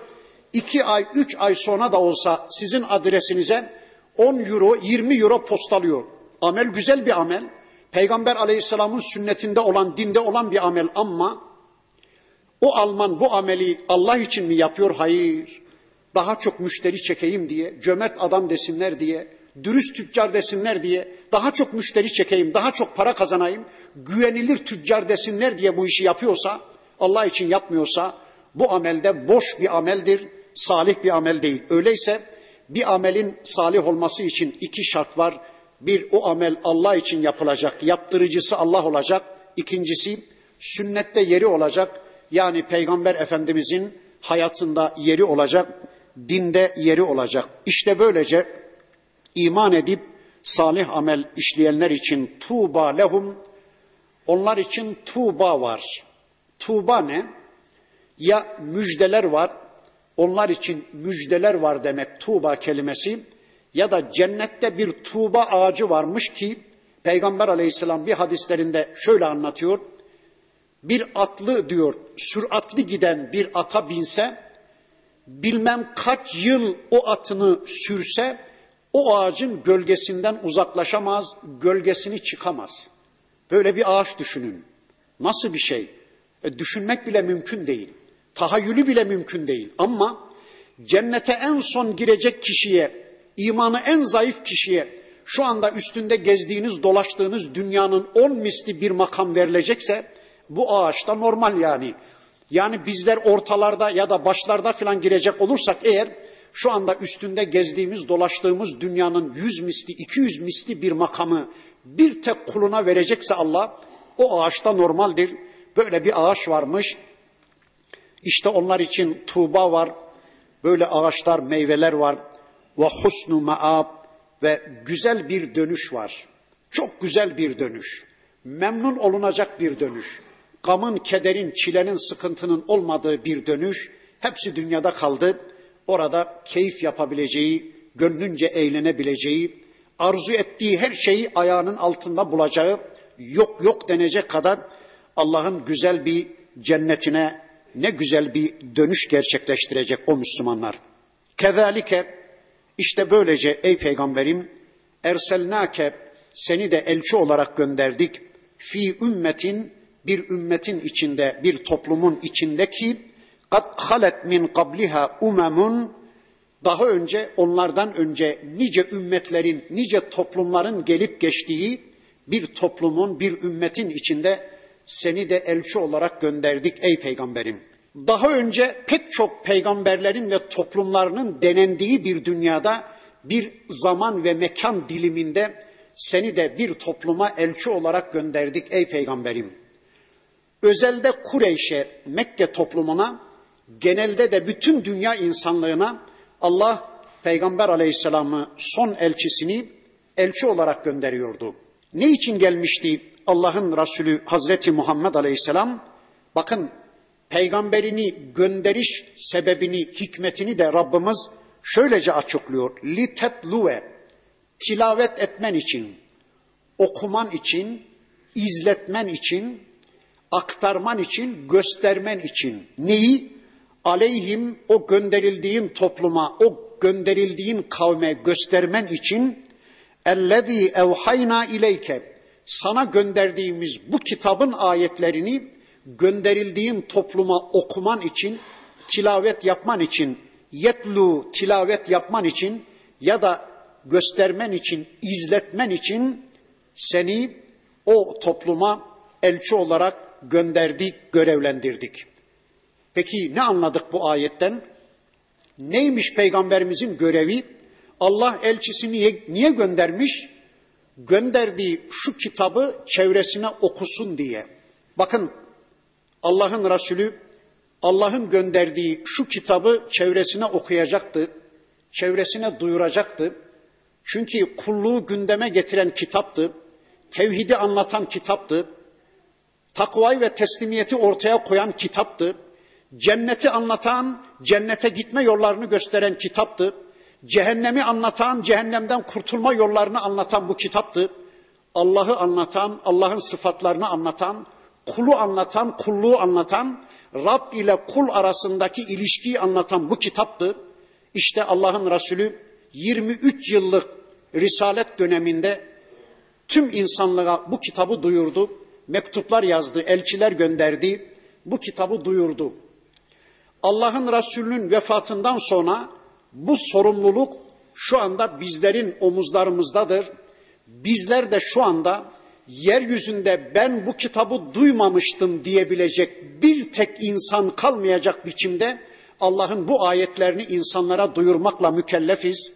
İki ay, üç ay sonra da olsa sizin adresinize 10 euro, 20 euro postalıyor. Amel güzel bir amel. Peygamber aleyhisselamın sünnetinde olan, dinde olan bir amel ama o Alman bu ameli Allah için mi yapıyor? Hayır. Daha çok müşteri çekeyim diye, cömert adam desinler diye, dürüst tüccar desinler diye, daha çok müşteri çekeyim, daha çok para kazanayım, güvenilir tüccar desinler diye bu işi yapıyorsa, Allah için yapmıyorsa bu amelde boş bir ameldir, salih bir amel değil. Öyleyse bir amelin salih olması için iki şart var. Bir o amel Allah için yapılacak, yaptırıcısı Allah olacak. İkincisi sünnette yeri olacak. Yani Peygamber Efendimizin hayatında yeri olacak, dinde yeri olacak. İşte böylece iman edip salih amel işleyenler için tuğba lehum onlar için tuğba var. Tuğba ne? Ya müjdeler var. Onlar için müjdeler var demek tuğba kelimesi. Ya da cennette bir tuğba ağacı varmış ki Peygamber aleyhisselam bir hadislerinde şöyle anlatıyor. Bir atlı diyor süratli giden bir ata binse bilmem kaç yıl o atını sürse o ağacın gölgesinden uzaklaşamaz, gölgesini çıkamaz. Böyle bir ağaç düşünün. Nasıl bir şey? E, düşünmek bile mümkün değil. Tahayyülü bile mümkün değil. Ama cennete en son girecek kişiye, imanı en zayıf kişiye, şu anda üstünde gezdiğiniz, dolaştığınız dünyanın on misli bir makam verilecekse, bu ağaçta normal yani. Yani bizler ortalarda ya da başlarda filan girecek olursak eğer, şu anda üstünde gezdiğimiz, dolaştığımız dünyanın yüz misli, iki yüz misli bir makamı bir tek kuluna verecekse Allah, o ağaçta normaldir. Böyle bir ağaç varmış. İşte onlar için tuğba var. Böyle ağaçlar, meyveler var. Ve husnu maab ve güzel bir dönüş var. Çok güzel bir dönüş. Memnun olunacak bir dönüş. Gamın, kederin, çilenin, sıkıntının olmadığı bir dönüş. Hepsi dünyada kaldı. Orada keyif yapabileceği, gönlünce eğlenebileceği, arzu ettiği her şeyi ayağının altında bulacağı, yok yok denecek kadar Allah'ın güzel bir cennetine ne güzel bir dönüş gerçekleştirecek o Müslümanlar. Kezalike işte böylece ey peygamberim erselnake seni de elçi olarak gönderdik. Fi ümmetin bir ümmetin içinde bir toplumun içindeki kad halet min qabliha umemun daha önce onlardan önce nice ümmetlerin, nice toplumların gelip geçtiği bir toplumun, bir ümmetin içinde seni de elçi olarak gönderdik ey peygamberim. Daha önce pek çok peygamberlerin ve toplumlarının denendiği bir dünyada bir zaman ve mekan diliminde seni de bir topluma elçi olarak gönderdik ey peygamberim. Özelde Kureyş'e, Mekke toplumuna, genelde de bütün dünya insanlığına Allah Peygamber Aleyhisselam'ı son elçisini elçi olarak gönderiyordu. Ne için gelmişti Allah'ın Resulü Hazreti Muhammed Aleyhisselam? Bakın peygamberini gönderiş sebebini, hikmetini de Rabbimiz şöylece açıklıyor. Litetluve tilavet etmen için, okuman için, izletmen için, aktarman için, göstermen için. Neyi? Aleyhim o gönderildiğin topluma, o gönderildiğin kavme göstermen için ellezî evhayna ileyke sana gönderdiğimiz bu kitabın ayetlerini gönderildiğin topluma okuman için, tilavet yapman için, yetlu tilavet yapman için ya da göstermen için, izletmen için seni o topluma elçi olarak gönderdik, görevlendirdik. Peki ne anladık bu ayetten? Neymiş peygamberimizin görevi? Allah elçisini niye göndermiş? Gönderdiği şu kitabı çevresine okusun diye. Bakın Allah'ın Resulü Allah'ın gönderdiği şu kitabı çevresine okuyacaktı, çevresine duyuracaktı. Çünkü kulluğu gündeme getiren kitaptı, tevhidi anlatan kitaptı, takvayı ve teslimiyeti ortaya koyan kitaptı, cenneti anlatan, cennete gitme yollarını gösteren kitaptı, cehennemi anlatan, cehennemden kurtulma yollarını anlatan bu kitaptı, Allah'ı anlatan, Allah'ın sıfatlarını anlatan, kulu anlatan, kulluğu anlatan, Rab ile kul arasındaki ilişkiyi anlatan bu kitaptı. İşte Allah'ın Resulü 23 yıllık risalet döneminde tüm insanlığa bu kitabı duyurdu. Mektuplar yazdı, elçiler gönderdi. Bu kitabı duyurdu. Allah'ın Resulü'nün vefatından sonra bu sorumluluk şu anda bizlerin omuzlarımızdadır. Bizler de şu anda yeryüzünde ben bu kitabı duymamıştım diyebilecek bir tek insan kalmayacak biçimde Allah'ın bu ayetlerini insanlara duyurmakla mükellefiz.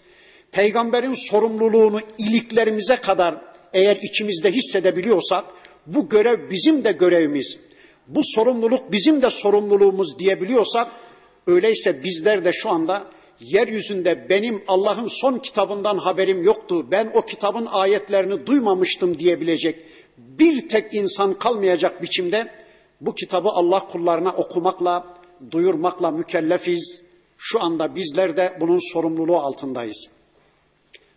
Peygamberin sorumluluğunu iliklerimize kadar eğer içimizde hissedebiliyorsak bu görev bizim de görevimiz. Bu sorumluluk bizim de sorumluluğumuz diyebiliyorsak öyleyse bizler de şu anda yeryüzünde benim Allah'ın son kitabından haberim yoktu, ben o kitabın ayetlerini duymamıştım diyebilecek bir tek insan kalmayacak biçimde bu kitabı Allah kullarına okumakla, duyurmakla mükellefiz. Şu anda bizler de bunun sorumluluğu altındayız.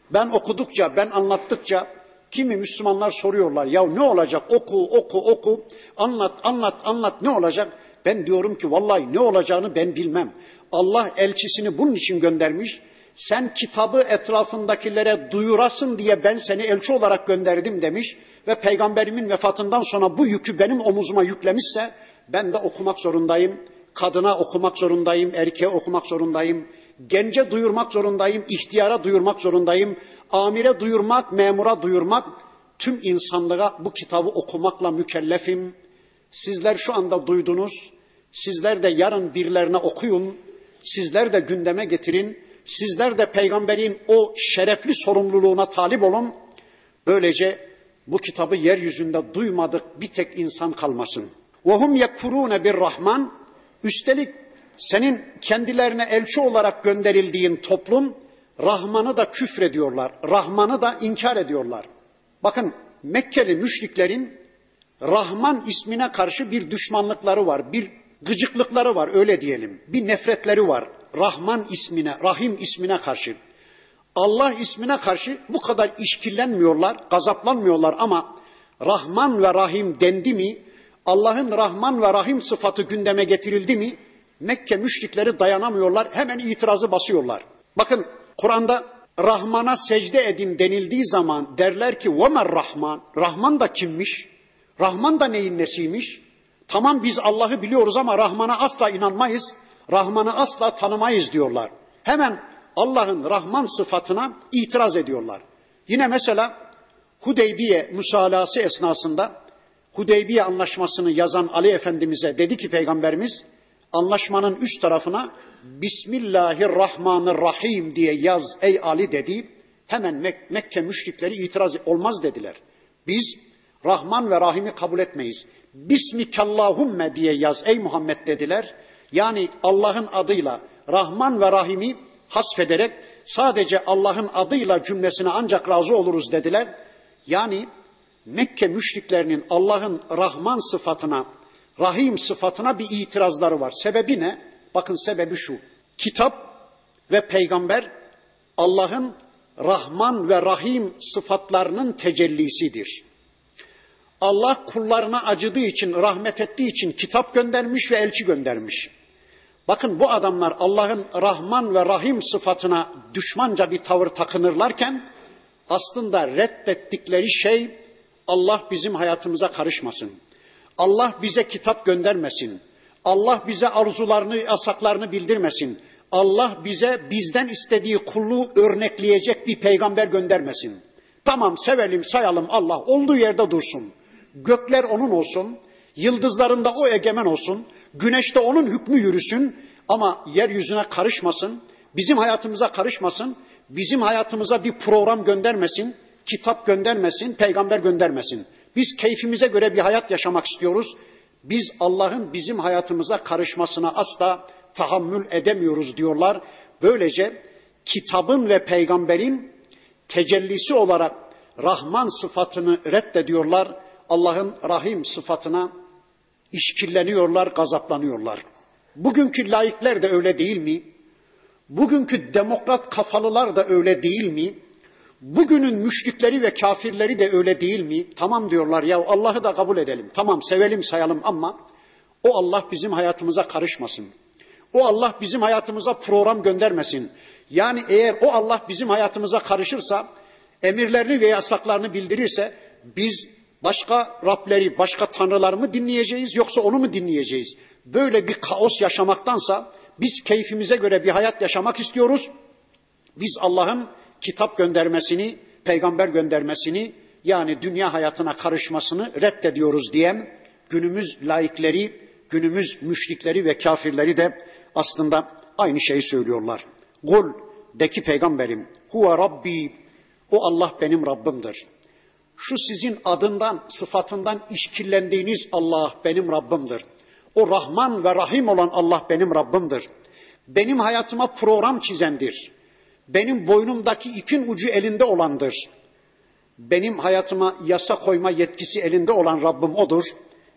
Ben okudukça, ben anlattıkça kimi Müslümanlar soruyorlar ya ne olacak oku oku oku anlat anlat anlat ne olacak? Ben diyorum ki vallahi ne olacağını ben bilmem. Allah elçisini bunun için göndermiş. Sen kitabı etrafındakilere duyurasın diye ben seni elçi olarak gönderdim demiş ve peygamberimin vefatından sonra bu yükü benim omuzuma yüklemişse ben de okumak zorundayım. Kadına okumak zorundayım, erkeğe okumak zorundayım, gence duyurmak zorundayım, ihtiyara duyurmak zorundayım, amire duyurmak, memura duyurmak, tüm insanlığa bu kitabı okumakla mükellefim. Sizler şu anda duydunuz, sizler de yarın birilerine okuyun, sizler de gündeme getirin, sizler de peygamberin o şerefli sorumluluğuna talip olun. Böylece bu kitabı yeryüzünde duymadık bir tek insan kalmasın. وَهُمْ يَكْفُرُونَ Rahman. Üstelik senin kendilerine elçi olarak gönderildiğin toplum Rahman'ı da küfrediyorlar. Rahman'ı da inkar ediyorlar. Bakın Mekkeli müşriklerin Rahman ismine karşı bir düşmanlıkları var, bir gıcıklıkları var öyle diyelim. Bir nefretleri var Rahman ismine, Rahim ismine karşı. Allah ismine karşı bu kadar işkillenmiyorlar, gazaplanmıyorlar ama Rahman ve Rahim dendi mi, Allah'ın Rahman ve Rahim sıfatı gündeme getirildi mi, Mekke müşrikleri dayanamıyorlar, hemen itirazı basıyorlar. Bakın Kur'an'da Rahman'a secde edin denildiği zaman derler ki وَمَا Rahman. Rahman da kimmiş? Rahman da neyin nesiymiş? Tamam biz Allah'ı biliyoruz ama Rahman'a asla inanmayız. Rahman'ı asla tanımayız diyorlar. Hemen Allah'ın Rahman sıfatına itiraz ediyorlar. Yine mesela Hudeybiye müsalası esnasında Hudeybiye anlaşmasını yazan Ali Efendimiz'e dedi ki Peygamberimiz anlaşmanın üst tarafına Bismillahirrahmanirrahim diye yaz ey Ali dedi. Hemen Mek Mekke müşrikleri itiraz olmaz dediler. Biz Rahman ve Rahim'i kabul etmeyiz. Bismikallahumme diye yaz ey Muhammed dediler. Yani Allah'ın adıyla Rahman ve Rahim'i hasfederek sadece Allah'ın adıyla cümlesine ancak razı oluruz dediler. Yani Mekke müşriklerinin Allah'ın Rahman sıfatına, Rahim sıfatına bir itirazları var. Sebebi ne? Bakın sebebi şu. Kitap ve peygamber Allah'ın Rahman ve Rahim sıfatlarının tecellisidir. Allah kullarına acıdığı için, rahmet ettiği için kitap göndermiş ve elçi göndermiş. Bakın bu adamlar Allah'ın Rahman ve Rahim sıfatına düşmanca bir tavır takınırlarken aslında reddettikleri şey Allah bizim hayatımıza karışmasın. Allah bize kitap göndermesin. Allah bize arzularını, yasaklarını bildirmesin. Allah bize bizden istediği kulluğu örnekleyecek bir peygamber göndermesin. Tamam sevelim, sayalım Allah olduğu yerde dursun. Gökler onun olsun, yıldızlarında o egemen olsun, güneşte onun hükmü yürüsün ama yeryüzüne karışmasın, bizim hayatımıza karışmasın, bizim hayatımıza bir program göndermesin, kitap göndermesin, peygamber göndermesin. Biz keyfimize göre bir hayat yaşamak istiyoruz. Biz Allah'ın bizim hayatımıza karışmasına asla tahammül edemiyoruz diyorlar. Böylece kitabın ve peygamberin tecellisi olarak Rahman sıfatını reddediyorlar. Allah'ın Rahim sıfatına işkilleniyorlar, gazaplanıyorlar. Bugünkü laikler de öyle değil mi? Bugünkü demokrat kafalılar da öyle değil mi? Bugünün müşrikleri ve kafirleri de öyle değil mi? Tamam diyorlar ya Allah'ı da kabul edelim. Tamam sevelim sayalım ama o Allah bizim hayatımıza karışmasın. O Allah bizim hayatımıza program göndermesin. Yani eğer o Allah bizim hayatımıza karışırsa, emirlerini ve yasaklarını bildirirse biz başka Rableri, başka tanrılar mı dinleyeceğiz yoksa onu mu dinleyeceğiz? Böyle bir kaos yaşamaktansa biz keyfimize göre bir hayat yaşamak istiyoruz. Biz Allah'ın kitap göndermesini, peygamber göndermesini yani dünya hayatına karışmasını reddediyoruz diyen günümüz laikleri, günümüz müşrikleri ve kafirleri de aslında aynı şeyi söylüyorlar. Kul de ki peygamberim huve rabbi o Allah benim Rabbimdir. Şu sizin adından, sıfatından işkillendiğiniz Allah benim Rabbimdir. O Rahman ve Rahim olan Allah benim Rabbimdir. Benim hayatıma program çizendir. Benim boynumdaki ipin ucu elinde olandır. Benim hayatıma yasa koyma yetkisi elinde olan Rabbim odur.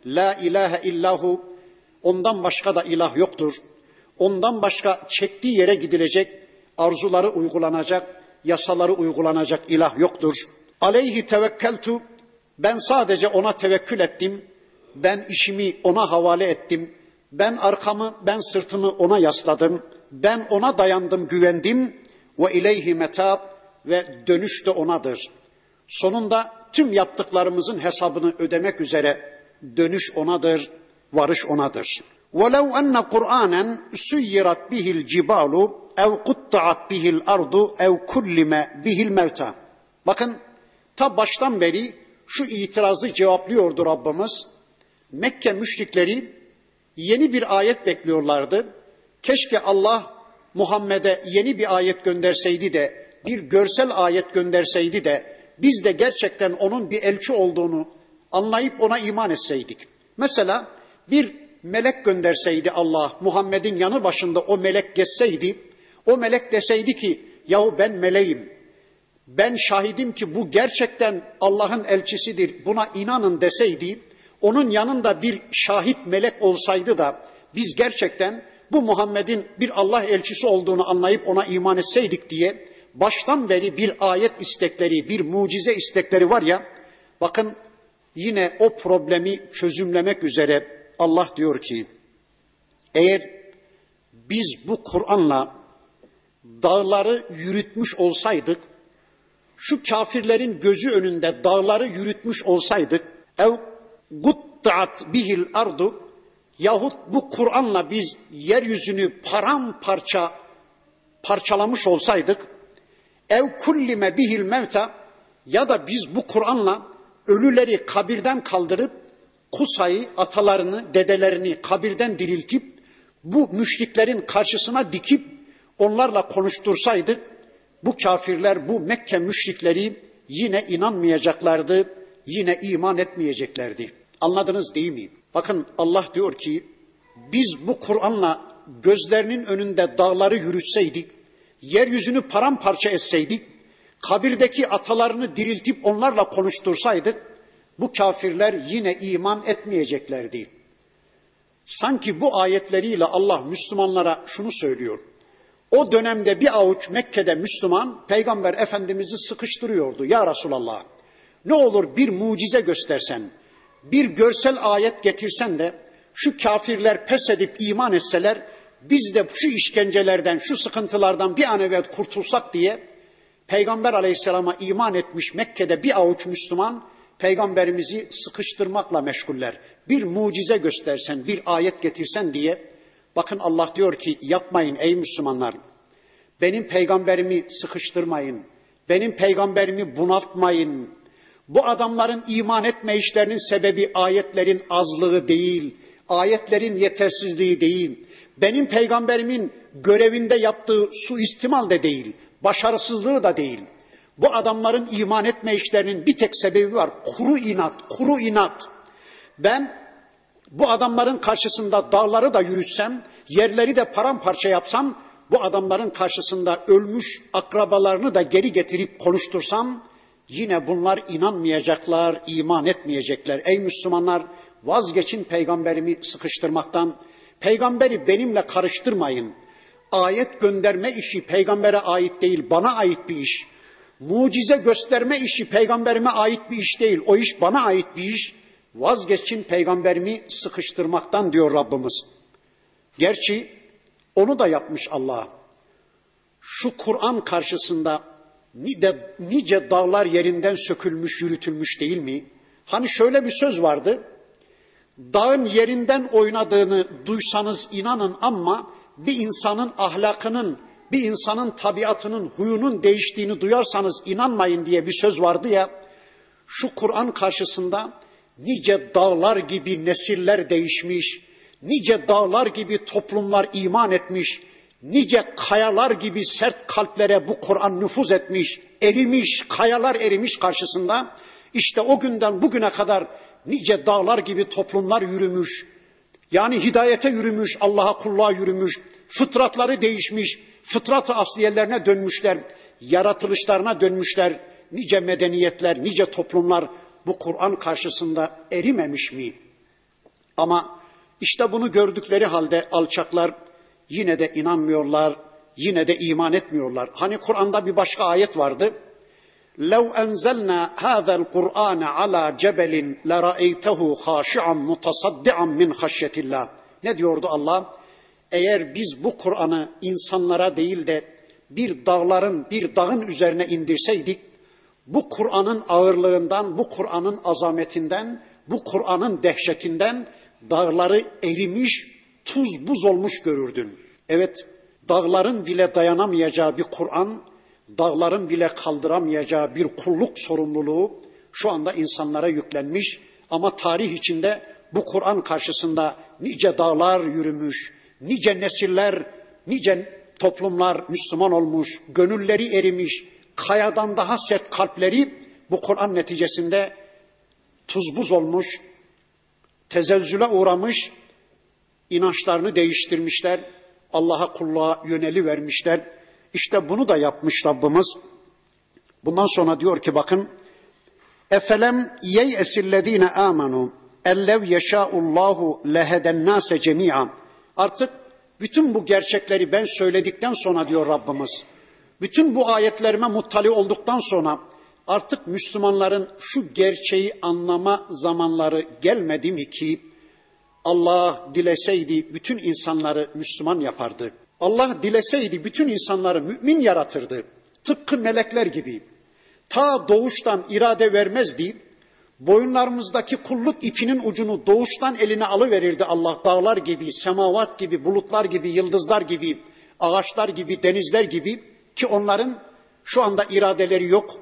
La ilahe illahu. Ondan başka da ilah yoktur. Ondan başka çektiği yere gidilecek, arzuları uygulanacak, yasaları uygulanacak ilah yoktur. Aleyhi tevekkeltu. Ben sadece ona tevekkül ettim. Ben işimi ona havale ettim. Ben arkamı, ben sırtımı ona yasladım. Ben ona dayandım, güvendim. Ve ileyhi metab ve dönüş de onadır. Sonunda tüm yaptıklarımızın hesabını ödemek üzere dönüş onadır, varış onadır. وَلَوْ أَنَّ قُرْآنًا سُيِّرَتْ بِهِ الْجِبَالُ اَوْ قُطَّعَتْ بِهِ الْأَرْضُ اَوْ كُلِّمَ بِهِ الْمَوْتَى Bakın ta baştan beri şu itirazı cevaplıyordu Rabbimiz. Mekke müşrikleri yeni bir ayet bekliyorlardı. Keşke Allah Muhammed'e yeni bir ayet gönderseydi de, bir görsel ayet gönderseydi de, biz de gerçekten onun bir elçi olduğunu anlayıp ona iman etseydik. Mesela bir melek gönderseydi Allah, Muhammed'in yanı başında o melek geçseydi, o melek deseydi ki, yahu ben meleğim, ben şahidim ki bu gerçekten Allah'ın elçisidir, buna inanın deseydi, onun yanında bir şahit melek olsaydı da biz gerçekten bu Muhammed'in bir Allah elçisi olduğunu anlayıp ona iman etseydik diye baştan beri bir ayet istekleri, bir mucize istekleri var ya, bakın yine o problemi çözümlemek üzere Allah diyor ki, eğer biz bu Kur'an'la dağları yürütmüş olsaydık, şu kafirlerin gözü önünde dağları yürütmüş olsaydık, ev guttaat bihil ardu yahut bu Kur'an'la biz yeryüzünü paramparça parçalamış olsaydık ev kullime bihil mevta ya da biz bu Kur'an'la ölüleri kabirden kaldırıp Kusay'ı, atalarını, dedelerini kabirden diriltip bu müşriklerin karşısına dikip onlarla konuştursaydık bu kafirler, bu Mekke müşrikleri yine inanmayacaklardı, yine iman etmeyeceklerdi. Anladınız değil mi? Bakın Allah diyor ki biz bu Kur'an'la gözlerinin önünde dağları yürütseydik, yeryüzünü paramparça etseydik, kabirdeki atalarını diriltip onlarla konuştursaydık, bu kafirler yine iman etmeyeceklerdi. Sanki bu ayetleriyle Allah Müslümanlara şunu söylüyor. O dönemde bir avuç Mekke'de Müslüman Peygamber Efendimiz'i sıkıştırıyordu. Ya Resulallah ne olur bir mucize göstersen, bir görsel ayet getirsen de şu kafirler pes edip iman etseler biz de şu işkencelerden, şu sıkıntılardan bir an evvel kurtulsak diye Peygamber aleyhisselama iman etmiş Mekke'de bir avuç Müslüman peygamberimizi sıkıştırmakla meşguller. Bir mucize göstersen, bir ayet getirsen diye bakın Allah diyor ki yapmayın ey Müslümanlar. Benim peygamberimi sıkıştırmayın. Benim peygamberimi bunaltmayın. Bu adamların iman etme işlerinin sebebi ayetlerin azlığı değil, ayetlerin yetersizliği değil. Benim peygamberimin görevinde yaptığı suistimal de değil, başarısızlığı da değil. Bu adamların iman etme işlerinin bir tek sebebi var. Kuru inat, kuru inat. Ben bu adamların karşısında dağları da yürütsem, yerleri de paramparça yapsam, bu adamların karşısında ölmüş akrabalarını da geri getirip konuştursam, yine bunlar inanmayacaklar, iman etmeyecekler. Ey Müslümanlar vazgeçin peygamberimi sıkıştırmaktan. Peygamberi benimle karıştırmayın. Ayet gönderme işi peygambere ait değil, bana ait bir iş. Mucize gösterme işi peygamberime ait bir iş değil. O iş bana ait bir iş. Vazgeçin peygamberimi sıkıştırmaktan diyor Rabbimiz. Gerçi onu da yapmış Allah. Şu Kur'an karşısında nice, nice dağlar yerinden sökülmüş, yürütülmüş değil mi? Hani şöyle bir söz vardı. Dağın yerinden oynadığını duysanız inanın ama bir insanın ahlakının bir insanın tabiatının, huyunun değiştiğini duyarsanız inanmayın diye bir söz vardı ya, şu Kur'an karşısında nice dağlar gibi nesiller değişmiş, nice dağlar gibi toplumlar iman etmiş, nice kayalar gibi sert kalplere bu Kur'an nüfuz etmiş, erimiş, kayalar erimiş karşısında, işte o günden bugüne kadar nice dağlar gibi toplumlar yürümüş, yani hidayete yürümüş, Allah'a kulluğa yürümüş, fıtratları değişmiş, fıtrat-ı asliyelerine dönmüşler, yaratılışlarına dönmüşler. Nice medeniyetler, nice toplumlar bu Kur'an karşısında erimemiş mi? Ama işte bunu gördükleri halde alçaklar yine de inanmıyorlar, yine de iman etmiyorlar. Hani Kur'an'da bir başka ayet vardı. لو أنزلنا هذا القرآن على جبل لرأيته خاشعا متصدعا من خشية الله Ne diyordu Allah? Eğer biz bu Kur'an'ı insanlara değil de bir dağların, bir dağın üzerine indirseydik, bu Kur'an'ın ağırlığından, bu Kur'an'ın azametinden, bu Kur'an'ın dehşetinden dağları erimiş, tuz buz olmuş görürdün. Evet, dağların bile dayanamayacağı bir Kur'an, dağların bile kaldıramayacağı bir kulluk sorumluluğu şu anda insanlara yüklenmiş ama tarih içinde bu Kur'an karşısında nice dağlar yürümüş, nice nesiller, nice toplumlar Müslüman olmuş, gönülleri erimiş, kayadan daha sert kalpleri bu Kur'an neticesinde tuz buz olmuş, tezelzüle uğramış, inançlarını değiştirmişler, Allah'a kulluğa yöneli vermişler. İşte bunu da yapmış Rabbimiz. Bundan sonra diyor ki bakın Efelem yeyesillezine amenu ellev yeşaullahu leheden nase cemi'a. Artık bütün bu gerçekleri ben söyledikten sonra diyor Rabbimiz. Bütün bu ayetlerime muttali olduktan sonra artık Müslümanların şu gerçeği anlama zamanları gelmedi mi ki Allah dileseydi bütün insanları Müslüman yapardı. Allah dileseydi bütün insanları mümin yaratırdı. Tıpkı melekler gibi. Ta doğuştan irade vermezdi. Boyunlarımızdaki kulluk ipinin ucunu doğuştan eline alıverirdi Allah. Dağlar gibi, semavat gibi, bulutlar gibi, yıldızlar gibi, ağaçlar gibi, denizler gibi ki onların şu anda iradeleri yok.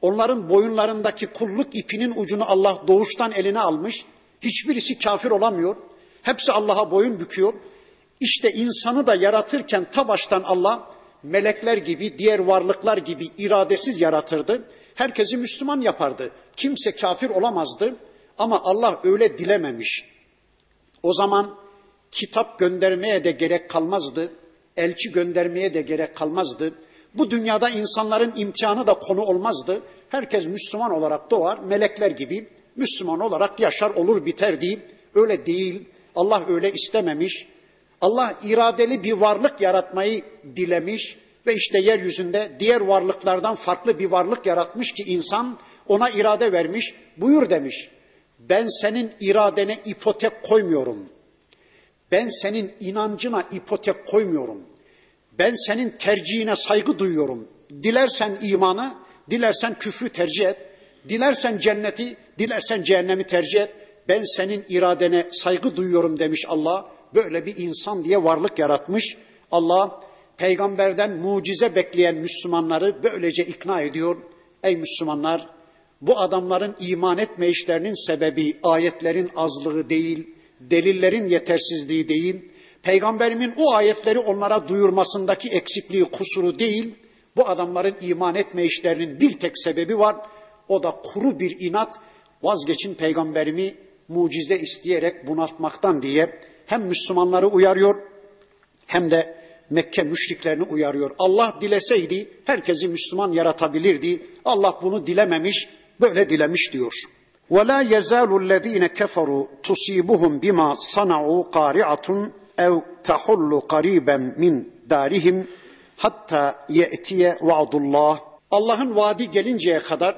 Onların boyunlarındaki kulluk ipinin ucunu Allah doğuştan eline almış. Hiçbirisi kafir olamıyor. Hepsi Allah'a boyun büküyor. İşte insanı da yaratırken ta baştan Allah melekler gibi, diğer varlıklar gibi iradesiz yaratırdı. Herkesi Müslüman yapardı. Kimse kafir olamazdı. Ama Allah öyle dilememiş. O zaman kitap göndermeye de gerek kalmazdı. Elçi göndermeye de gerek kalmazdı. Bu dünyada insanların imtihanı da konu olmazdı. Herkes Müslüman olarak doğar, melekler gibi Müslüman olarak yaşar olur biter değil. Öyle değil. Allah öyle istememiş. Allah iradeli bir varlık yaratmayı dilemiş ve işte yeryüzünde diğer varlıklardan farklı bir varlık yaratmış ki insan ona irade vermiş. Buyur demiş. Ben senin iradene ipotek koymuyorum. Ben senin inancına ipotek koymuyorum. Ben senin tercihine saygı duyuyorum. Dilersen imanı, dilersen küfrü tercih et. Dilersen cenneti, dilersen cehennemi tercih et. Ben senin iradene saygı duyuyorum demiş Allah. Böyle bir insan diye varlık yaratmış. Allah peygamberden mucize bekleyen Müslümanları böylece ikna ediyor. Ey Müslümanlar bu adamların iman etme işlerinin sebebi ayetlerin azlığı değil, delillerin yetersizliği değil, peygamberimin o ayetleri onlara duyurmasındaki eksikliği, kusuru değil, bu adamların iman etme işlerinin bir tek sebebi var. O da kuru bir inat, vazgeçin peygamberimi mucize isteyerek bunaltmaktan diye hem Müslümanları uyarıyor hem de Mekke müşriklerini uyarıyor. Allah dileseydi herkesi Müslüman yaratabilirdi. Allah bunu dilememiş, böyle dilemiş diyor. وَلَا يَزَالُ الَّذ۪ينَ كَفَرُوا تُصِيبُهُمْ بِمَا صَنَعُوا قَارِعَةٌ اَوْ تَحُلُّ قَرِيبًا مِنْ دَارِهِمْ hatta ye'tiye vaadullah. Allah'ın vaadi gelinceye kadar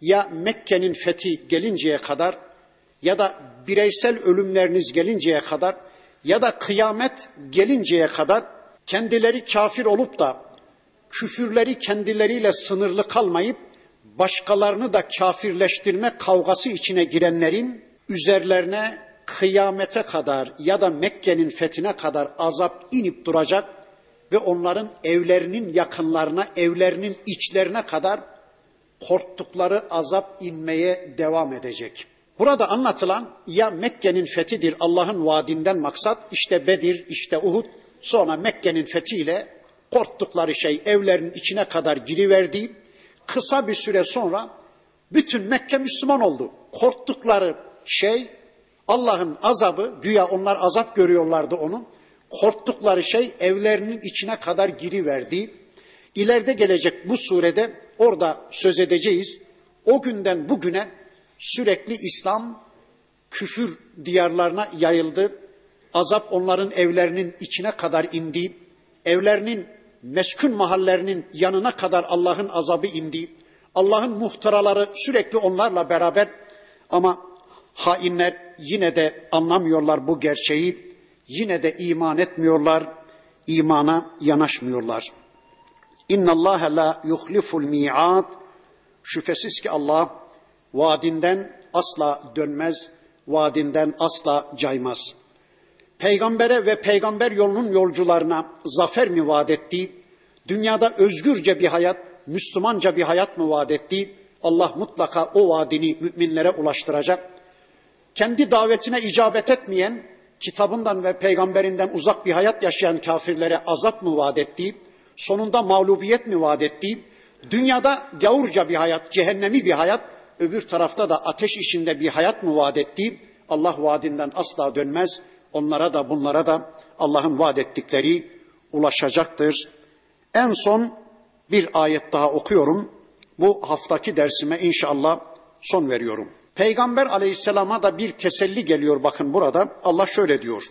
ya Mekke'nin fethi gelinceye kadar ya da bireysel ölümleriniz gelinceye kadar ya da kıyamet gelinceye kadar kendileri kafir olup da küfürleri kendileriyle sınırlı kalmayıp başkalarını da kafirleştirme kavgası içine girenlerin üzerlerine kıyamete kadar ya da Mekke'nin fethine kadar azap inip duracak ve onların evlerinin yakınlarına, evlerinin içlerine kadar korktukları azap inmeye devam edecek. Burada anlatılan ya Mekke'nin fethidir Allah'ın vaadinden maksat işte Bedir, işte Uhud, sonra Mekke'nin fethiyle korktukları şey evlerin içine kadar giriverdi. Kısa bir süre sonra bütün Mekke Müslüman oldu. Korktukları şey Allah'ın azabı, güya onlar azap görüyorlardı onun. Korktukları şey evlerinin içine kadar giriverdi. İleride gelecek bu surede orada söz edeceğiz. O günden bugüne sürekli İslam küfür diyarlarına yayıldı. Azap onların evlerinin içine kadar indi. Evlerinin meskun mahallerinin yanına kadar Allah'ın azabı indi. Allah'ın muhtaraları sürekli onlarla beraber ama hainler yine de anlamıyorlar bu gerçeği. Yine de iman etmiyorlar, imana yanaşmıyorlar. İnna Allah la yuhliful mi'ad. Şüphesiz ki Allah vaadinden asla dönmez, vaadinden asla caymaz. Peygambere ve peygamber yolunun yolcularına zafer mi vaat etti? Dünyada özgürce bir hayat, Müslümanca bir hayat mı vaat etti? Allah mutlaka o vaadini müminlere ulaştıracak. Kendi davetine icabet etmeyen, kitabından ve peygamberinden uzak bir hayat yaşayan kafirlere azap mı vaat etti? Sonunda mağlubiyet mi vaat etti? Dünyada gavurca bir hayat, cehennemi bir hayat, öbür tarafta da ateş içinde bir hayat mı vaat etti? Allah vaadinden asla dönmez. Onlara da bunlara da Allah'ın vaat ettikleri ulaşacaktır. En son bir ayet daha okuyorum. Bu haftaki dersime inşallah son veriyorum. Peygamber aleyhisselama da bir teselli geliyor bakın burada. Allah şöyle diyor.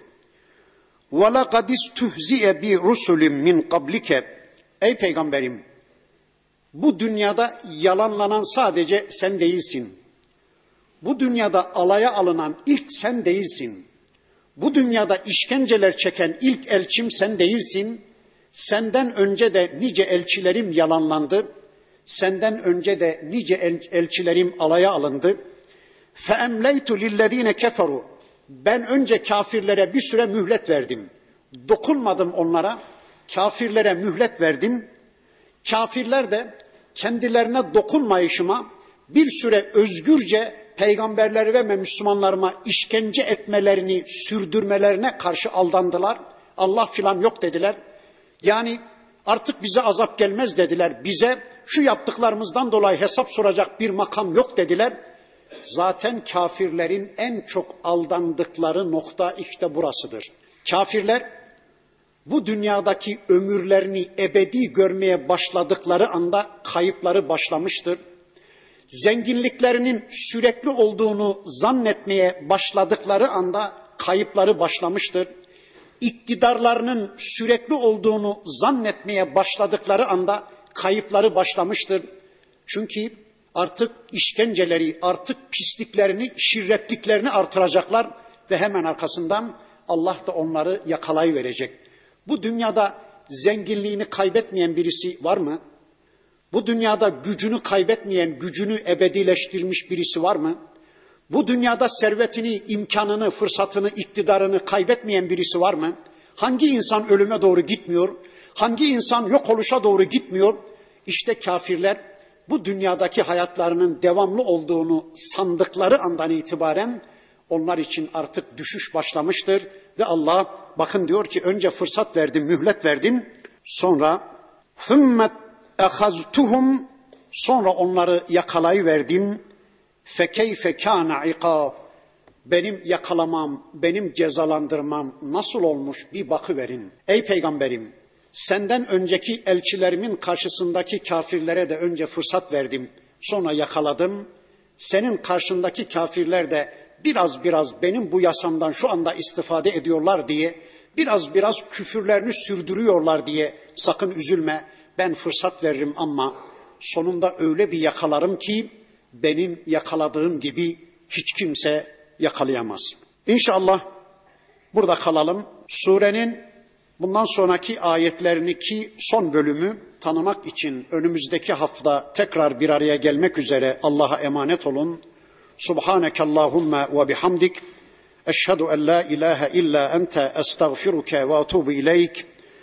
وَلَقَدْ اِسْتُهْزِئَ بِرُسُلٍ min qablike Ey peygamberim bu dünyada yalanlanan sadece sen değilsin. Bu dünyada alaya alınan ilk sen değilsin. Bu dünyada işkenceler çeken ilk elçim sen değilsin. Senden önce de nice elçilerim yalanlandı. Senden önce de nice elçilerim alaya alındı. فَاَمْلَيْتُ لِلَّذ۪ينَ كَفَرُوا Ben önce kafirlere bir süre mühlet verdim. Dokunmadım onlara. Kafirlere mühlet verdim. Kafirler de kendilerine dokunmayışıma bir süre özgürce peygamberleri ve Müslümanlarıma işkence etmelerini sürdürmelerine karşı aldandılar. Allah filan yok dediler. Yani artık bize azap gelmez dediler. Bize şu yaptıklarımızdan dolayı hesap soracak bir makam yok dediler. Zaten kafirlerin en çok aldandıkları nokta işte burasıdır. Kafirler bu dünyadaki ömürlerini ebedi görmeye başladıkları anda kayıpları başlamıştır. Zenginliklerinin sürekli olduğunu zannetmeye başladıkları anda kayıpları başlamıştır. İktidarlarının sürekli olduğunu zannetmeye başladıkları anda kayıpları başlamıştır. Çünkü artık işkenceleri, artık pisliklerini, şirretliklerini artıracaklar ve hemen arkasından Allah da onları yakalayıverecek. Bu dünyada zenginliğini kaybetmeyen birisi var mı? Bu dünyada gücünü kaybetmeyen, gücünü ebedileştirmiş birisi var mı? Bu dünyada servetini, imkanını, fırsatını, iktidarını kaybetmeyen birisi var mı? Hangi insan ölüme doğru gitmiyor? Hangi insan yok oluşa doğru gitmiyor? İşte kafirler bu dünyadaki hayatlarının devamlı olduğunu sandıkları andan itibaren onlar için artık düşüş başlamıştır ve Allah bakın diyor ki önce fırsat verdim, mühlet verdim. Sonra ثُمَّ ehaztuhum sonra onları yakalayıverdim. Fekeyfe kana ikab benim yakalamam, benim cezalandırmam nasıl olmuş bir bakıverin. Ey peygamberim senden önceki elçilerimin karşısındaki kafirlere de önce fırsat verdim. Sonra yakaladım. Senin karşındaki kafirler de biraz biraz benim bu yasamdan şu anda istifade ediyorlar diye, biraz biraz küfürlerini sürdürüyorlar diye sakın üzülme ben fırsat veririm ama sonunda öyle bir yakalarım ki benim yakaladığım gibi hiç kimse yakalayamaz. İnşallah burada kalalım. Surenin bundan sonraki ayetlerini ki son bölümü tanımak için önümüzdeki hafta tekrar bir araya gelmek üzere Allah'a emanet olun. Subhaneke Allahumma ve bihamdik. Eşhedü en la ilahe illa ente estağfiruke ve etûbu ileyk.